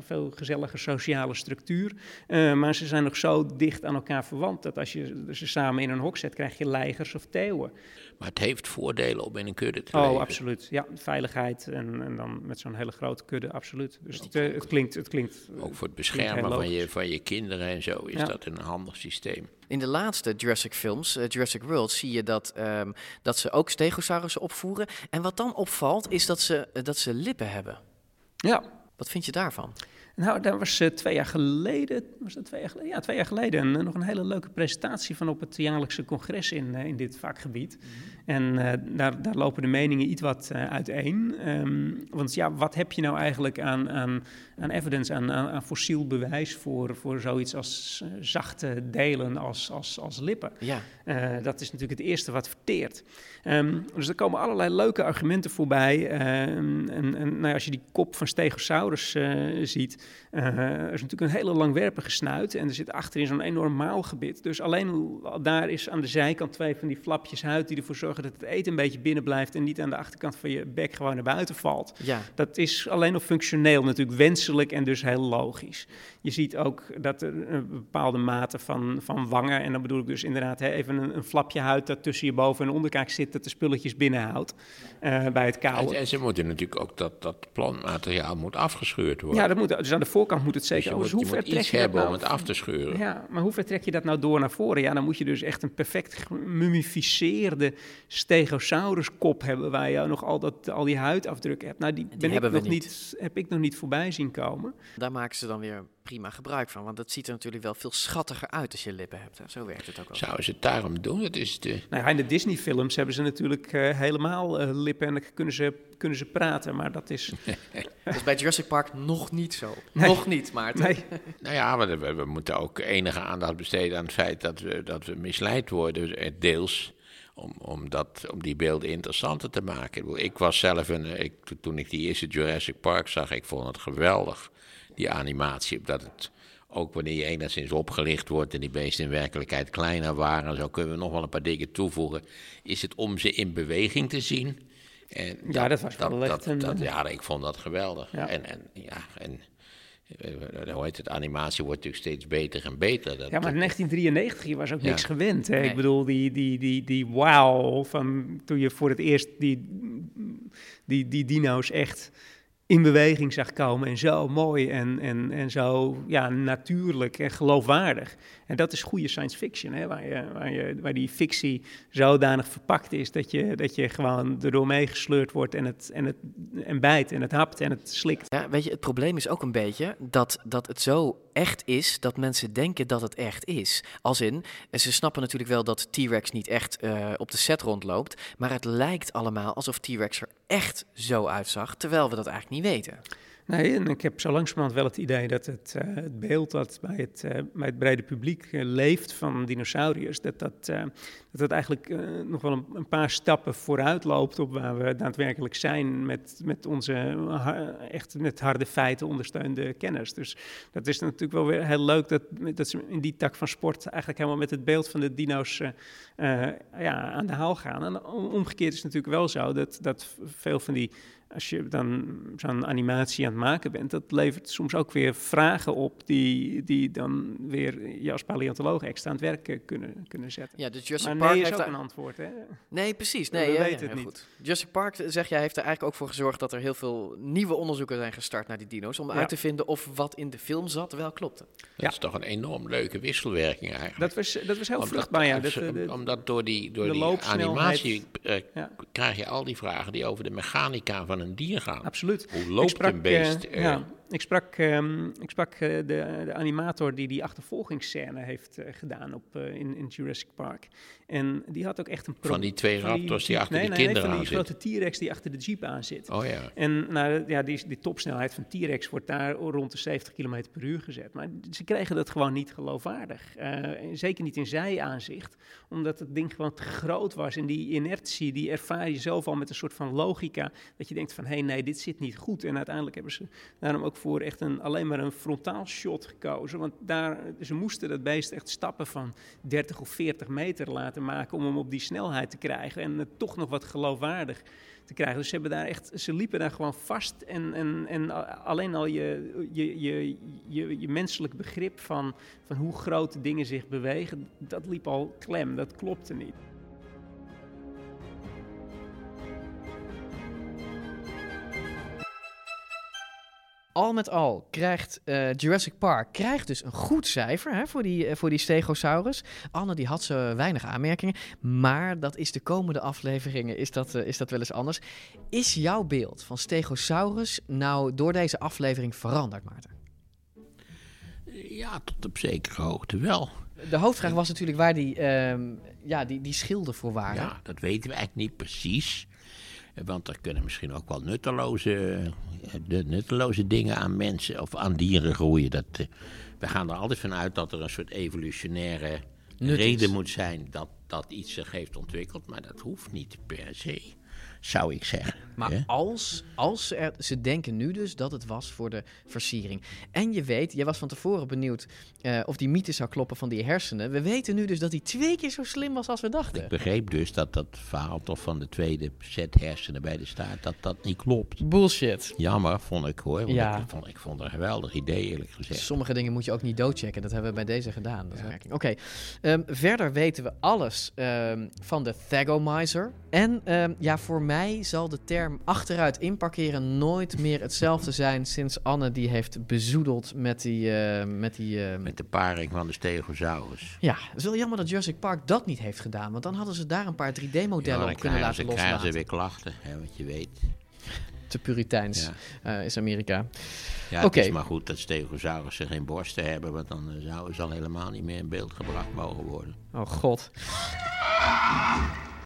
veel gezelliger sociale structuur. Eh, maar ze zijn nog zo dicht aan elkaar verwant dat als je ze samen in een hok zet, krijg je leigers of teeuwen. Maar het heeft voordelen om in een kudde te Oh, leven. absoluut. Ja, veiligheid en, en dan met zo'n hele grote kudde, absoluut. Dus het, eh, het klinkt... Het klinkt Ook voor het beschermen van je, van je kinderen en zo is Ja. dat een handig systeem. In de laatste Jurassic films, eh, Jurassic World, zie je dat, ehm, dat ze ook stegosaurussen opvoeren. En wat dan opvalt, is dat ze, eh, dat ze lippen hebben. Ja. Wat vind je daarvan? Nou, daar was eh, twee jaar geleden, was dat twee jaar geleden? Ja, twee jaar geleden een, nog een hele leuke presentatie van op het jaarlijkse congres in, eh, in dit vakgebied. En eh, daar, daar lopen de meningen iets wat eh, uiteen. Ehm, want ja, wat heb je nou eigenlijk aan, aan, aan evidence, aan, aan, aan fossiel bewijs voor, voor zoiets als eh, zachte delen als, als, als lippen? Ja. Eh, dat is natuurlijk het eerste wat verteert. Ehm, dus er komen allerlei leuke argumenten voorbij. Ehm, en en nou ja, als je die kop van Stegosaurus eh, ziet, eh, er is natuurlijk een hele langwerpige snuit en er zit achterin zo'n enorm maalgebit. Dus alleen daar is aan de zijkant twee van die flapjes huid die ervoor zorgen dat het eten een beetje binnen blijft en niet aan de achterkant van je bek gewoon naar buiten valt. Ja. Dat is alleen nog functioneel natuurlijk wenselijk en dus heel logisch. Je ziet ook dat er een bepaalde mate van, van wangen, en dan bedoel ik dus inderdaad hè, even een, een flapje huid dat tussen je boven- en onderkaak zit, dat de spulletjes binnenhoudt eh, bij het En, kauwen. en ze moeten natuurlijk ook dat, dat plantmateriaal moet afgescheurd worden. Ja, dat moet, dus aan de voorkant moet het zeker. dus hoe ver trek je dat hebben om nou het af te scheuren. Ja, maar hoe ver trek je dat nou door naar voren? Ja, dan moet je dus echt een perfect gemummificeerde stegosaurus-kop hebben... waar je nog al, dat, al die huidafdrukken hebt. Nou, die, ben ik hebben we nog niet. heb ik nog niet voorbij zien komen. Daar maken ze dan weer prima gebruik van. Want dat ziet er natuurlijk wel veel schattiger uit als je lippen hebt. hè. Zo werkt het ook wel. Zouden ze het daarom doen? Het is de... Nou ja, in de Disney-films hebben ze natuurlijk eh, helemaal eh, lippen... en dan kunnen ze, kunnen ze praten, maar dat is... Dat is bij Jurassic Park nog niet zo. Nee. Nog niet, Maarten. Nee. Nou ja, maar we, we moeten ook enige aandacht besteden aan het feit dat we, dat we misleid worden, eh, deels. Om, om, dat, om die beelden interessanter te maken. Ik, was zelf, een, ik, toen ik die eerste Jurassic Park zag, ik vond het geweldig, die animatie. Dat het, ook wanneer je enigszins opgelicht wordt en die beesten in werkelijkheid kleiner waren, zo kunnen we nog wel een paar dingen toevoegen. Is het om ze in beweging te zien? En Ja, dat was wel echt dat, een- dat- ja, ik vond dat geweldig. Ja. En, en, ja, en eh, hoe heet het, animatie wordt natuurlijk steeds beter en beter. Dat, Ja, maar in 1993 je was ook Ja. niks gewend. Hè? Nee. Ik bedoel, die, die, die, die wow van toen je voor het eerst die, die, die dino's echt in beweging zag komen. En zo mooi en, en, en zo ja, natuurlijk en geloofwaardig. En dat is goede science fiction, hè? Waar, je, waar, je, waar die fictie zodanig verpakt is dat je, dat je gewoon erdoor meegesleurd wordt en het, en het en bijt en het hapt en het slikt. Ja, weet je, het probleem is ook een beetje dat, dat het zo echt is dat mensen denken dat het echt is. Als in, en ze snappen natuurlijk wel dat T-Rex niet echt eh, op de set rondloopt, maar het lijkt allemaal alsof T-Rex er echt zo uitzag, terwijl we dat eigenlijk niet weten. Nee, en ik heb zo langzamerhand wel het idee dat het, eh, het beeld dat bij het, eh, bij het brede publiek eh, leeft van dinosauriërs, dat dat, dat, dat eigenlijk nog wel een, paar stappen vooruit loopt op waar we daadwerkelijk zijn met, met onze echt met harde feiten ondersteunde kennis. Dus dat is natuurlijk wel weer heel leuk dat, dat ze in die tak van sport eigenlijk helemaal met het beeld van de dino's ja, aan de haal gaan. En om- omgekeerd is het natuurlijk wel zo dat, dat veel van die als je dan zo'n animatie aan het maken bent, dat levert soms ook weer vragen op die, die dan weer je als paleontoloog extra aan het werk eh, kunnen, kunnen zetten. Ja, dus Jurassic maar Park nee is heeft ook een antwoord, hè? Nee, precies. We Nee, ja, weten ja, het niet. goed. Jurassic Park, zeg jij, heeft er eigenlijk ook voor gezorgd dat er heel veel nieuwe onderzoeken zijn gestart naar die dino's. Om Ja. uit te vinden of wat in de film zat wel klopte. Dat is toch een enorm leuke wisselwerking eigenlijk. Dat was, dat was heel Omdat- vruchtbaar, ja. Dat, eh, omdat door die, door de die animatie eh, Ja. krijg je al die vragen die over de mechanica van een dier gaan. Absoluut. Hoe loopt sprak, een beest? eh, ja, ik sprak, ehm, ik sprak eh, de, de animator die die achtervolgingsscène heeft eh, gedaan op, eh, in, in Jurassic Park. En die had ook echt een... Van die twee raptors die jeep- achter nee, die nee, kinderen nee, van die aan grote T-Rex die achter de jeep aan zit. Oh ja. En nou, ja, die, die topsnelheid van T-Rex wordt daar rond de 70 km per uur gezet. Maar ze kregen dat gewoon niet geloofwaardig. Zeker niet in zijaanzicht, omdat het ding gewoon te groot was. En die inertie, die ervaar je zelf al met een soort van logica. Dat je denkt van, hé hey, nee, dit zit niet goed. En uiteindelijk hebben ze daarom ook voor echt een, alleen maar een frontaal shot gekozen. Want daar, ze moesten dat beest echt stappen van 30 of 40 meter laten maken om hem op die snelheid te krijgen. En het toch nog wat geloofwaardig te krijgen. Dus ze, hebben daar echt, ze liepen daar gewoon vast. En, en, en alleen al je, je, je, je, je menselijk begrip van, van hoe grote dingen zich bewegen, dat liep al klem. Dat klopte niet. Al met al krijgt eh, Jurassic Park krijgt dus een goed cijfer hè, voor, die, eh, voor die Stegosaurus. Anne die had zo weinig aanmerkingen, maar dat is de komende afleveringen is dat, eh, is dat wel eens anders. Is jouw beeld van Stegosaurus nou door deze aflevering veranderd, Maarten? Ja, tot op zekere hoogte wel. De hoofdvraag was natuurlijk waar die, ehm, ja, die, die schilden voor waren. Ja, dat weten we eigenlijk niet precies. Eh, Want er kunnen misschien ook wel nutteloze, eh, de nutteloze dingen aan mensen of aan dieren groeien. Dat, eh, we gaan er altijd vanuit dat er een soort evolutionaire reden moet zijn dat, dat iets zich heeft ontwikkeld. Maar dat hoeft niet per se, zou ik zeggen. Maar als, als er, ze denken nu dus dat het was voor de versiering. En je weet, jij was van tevoren benieuwd eh, of die mythe zou kloppen van die hersenen. We weten nu dus dat hij twee keer zo slim was als we dachten. Ik begreep dus dat dat verhaal toch van de tweede set hersenen bij de staart, dat dat niet klopt. Bullshit. Jammer, vond ik hoor. Want Ja. ik, vond, ik vond het een geweldig idee, eerlijk gezegd. Sommige dingen moet je ook niet doodchecken. Dat hebben we bij deze gedaan. Dat. Oké. Ehm, verder weten we alles ehm, van de Thagomizer. En ehm, ja, voor mij zal de term achteruit inparkeren nooit meer hetzelfde zijn sinds Anne die heeft bezoedeld met die... eh, met die eh, Met de paring van de Stegosaurus. Ja, het is wel jammer dat Jurassic Park dat niet heeft gedaan. Want dan hadden ze daar een paar 3D-modellen Ja, op dan kunnen laten ze, krijgen ze loslaten. weer klachten, hè, wat je weet. Te puriteins eh, is Amerika. Ja, het is maar goed dat stegosaurussen geen borsten hebben, want dan zouden ze al helemaal niet meer in beeld gebracht mogen worden. Oh god.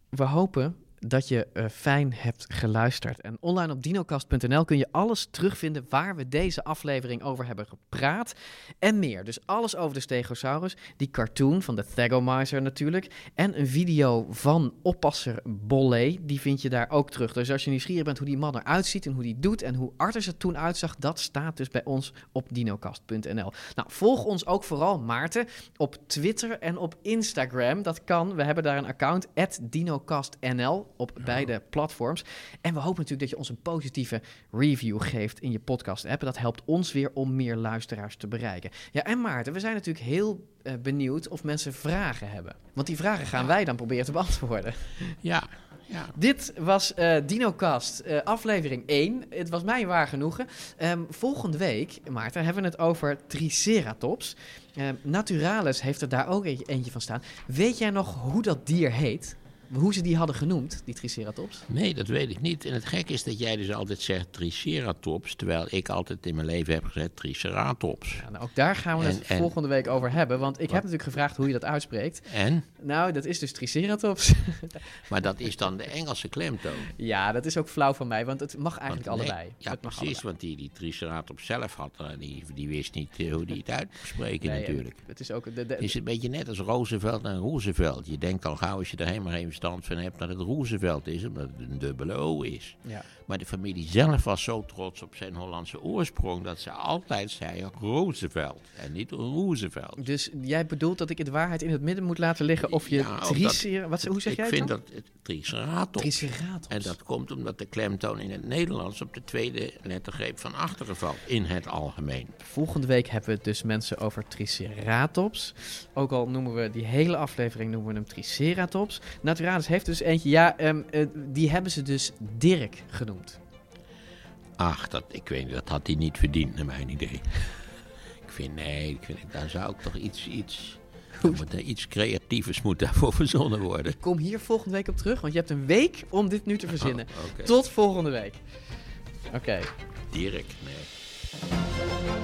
We hopen dat je eh, fijn hebt geluisterd. En online op dinocast.nl kun je alles terugvinden waar we deze aflevering over hebben gepraat. En meer. Dus alles over de Stegosaurus. Die cartoon van de Thagomizer natuurlijk. En een video van oppasser Bolle. Die vind je daar ook terug. Dus als je nieuwsgierig bent hoe die man eruit ziet en hoe die doet en hoe Arthur er toen uitzag, dat staat dus bij ons op dinocast.nl. Nou, volg ons ook vooral, Maarten, op Twitter en op Instagram. Dat kan. We hebben daar een account, dinocastnl. Op beide platforms. En we hopen natuurlijk dat je ons een positieve review geeft in je podcast-app. Dat helpt ons weer om meer luisteraars te bereiken. Ja, en Maarten, we zijn natuurlijk heel uh, benieuwd of mensen vragen hebben. Want die vragen gaan wij dan proberen te beantwoorden. Ja, ja. Dit was uh, DinoCast, uh, aflevering 1. Het was mij waar genoegen. Um, volgende week, Maarten, hebben we het over Triceratops. Uh, Naturalis heeft er daar ook eentje, eentje van staan. Weet jij nog hoe dat dier heet? Hoe ze die hadden genoemd, die Triceratops? Nee, dat weet ik niet. En het gek is dat jij dus altijd zegt Triceratops, terwijl ik altijd in mijn leven heb gezegd Triceratops. Ja, nou, ook daar gaan we en, het en, volgende week over hebben, want ik wat? heb natuurlijk gevraagd hoe je dat uitspreekt. En? Nou, dat is dus Triceratops. maar dat is dan de Engelse klemtoon. Ja, dat is ook flauw van mij, want het mag eigenlijk want, allebei. Ja, het precies, allebei. want die, die Triceratops zelf had, die, die wist niet uh, hoe die het uit moest spreken nee, natuurlijk. Het is ook... De, is een beetje net als Roosevelt en Roosevelt. Je denkt al gauw als je er helemaal geen verstand van hebt dat het Roosevelt is, omdat het een dubbele O is. Ja. Maar de familie zelf was zo trots op zijn Hollandse oorsprong dat ze altijd zei Roosevelt en niet Roosevelt. Dus jij bedoelt dat ik het waarheid in het midden moet laten liggen of je ja, tricer... Wat, hoe zeg ik jij Ik vind dan? dat het triceratops. Triceratops. En dat komt omdat de klemtoon in het Nederlands op de tweede lettergreep van achteren valt, in het algemeen. Volgende week hebben we het dus mensen over triceratops. Ook al noemen we die hele aflevering noemen we hem triceratops. Heeft dus eentje, ja, um, uh, die hebben ze dus Dirk genoemd. Ach, dat, ik weet niet, dat had hij niet verdiend, naar mijn idee. Ik vind, nee, ik vind, daar zou ik toch iets, iets, moet, iets creatievers moet daarvoor verzonnen worden. Ik kom hier volgende week op terug, want je hebt een week om dit nu te verzinnen. Oh, okay. Tot volgende week. Oké. Okay. Dirk, nee.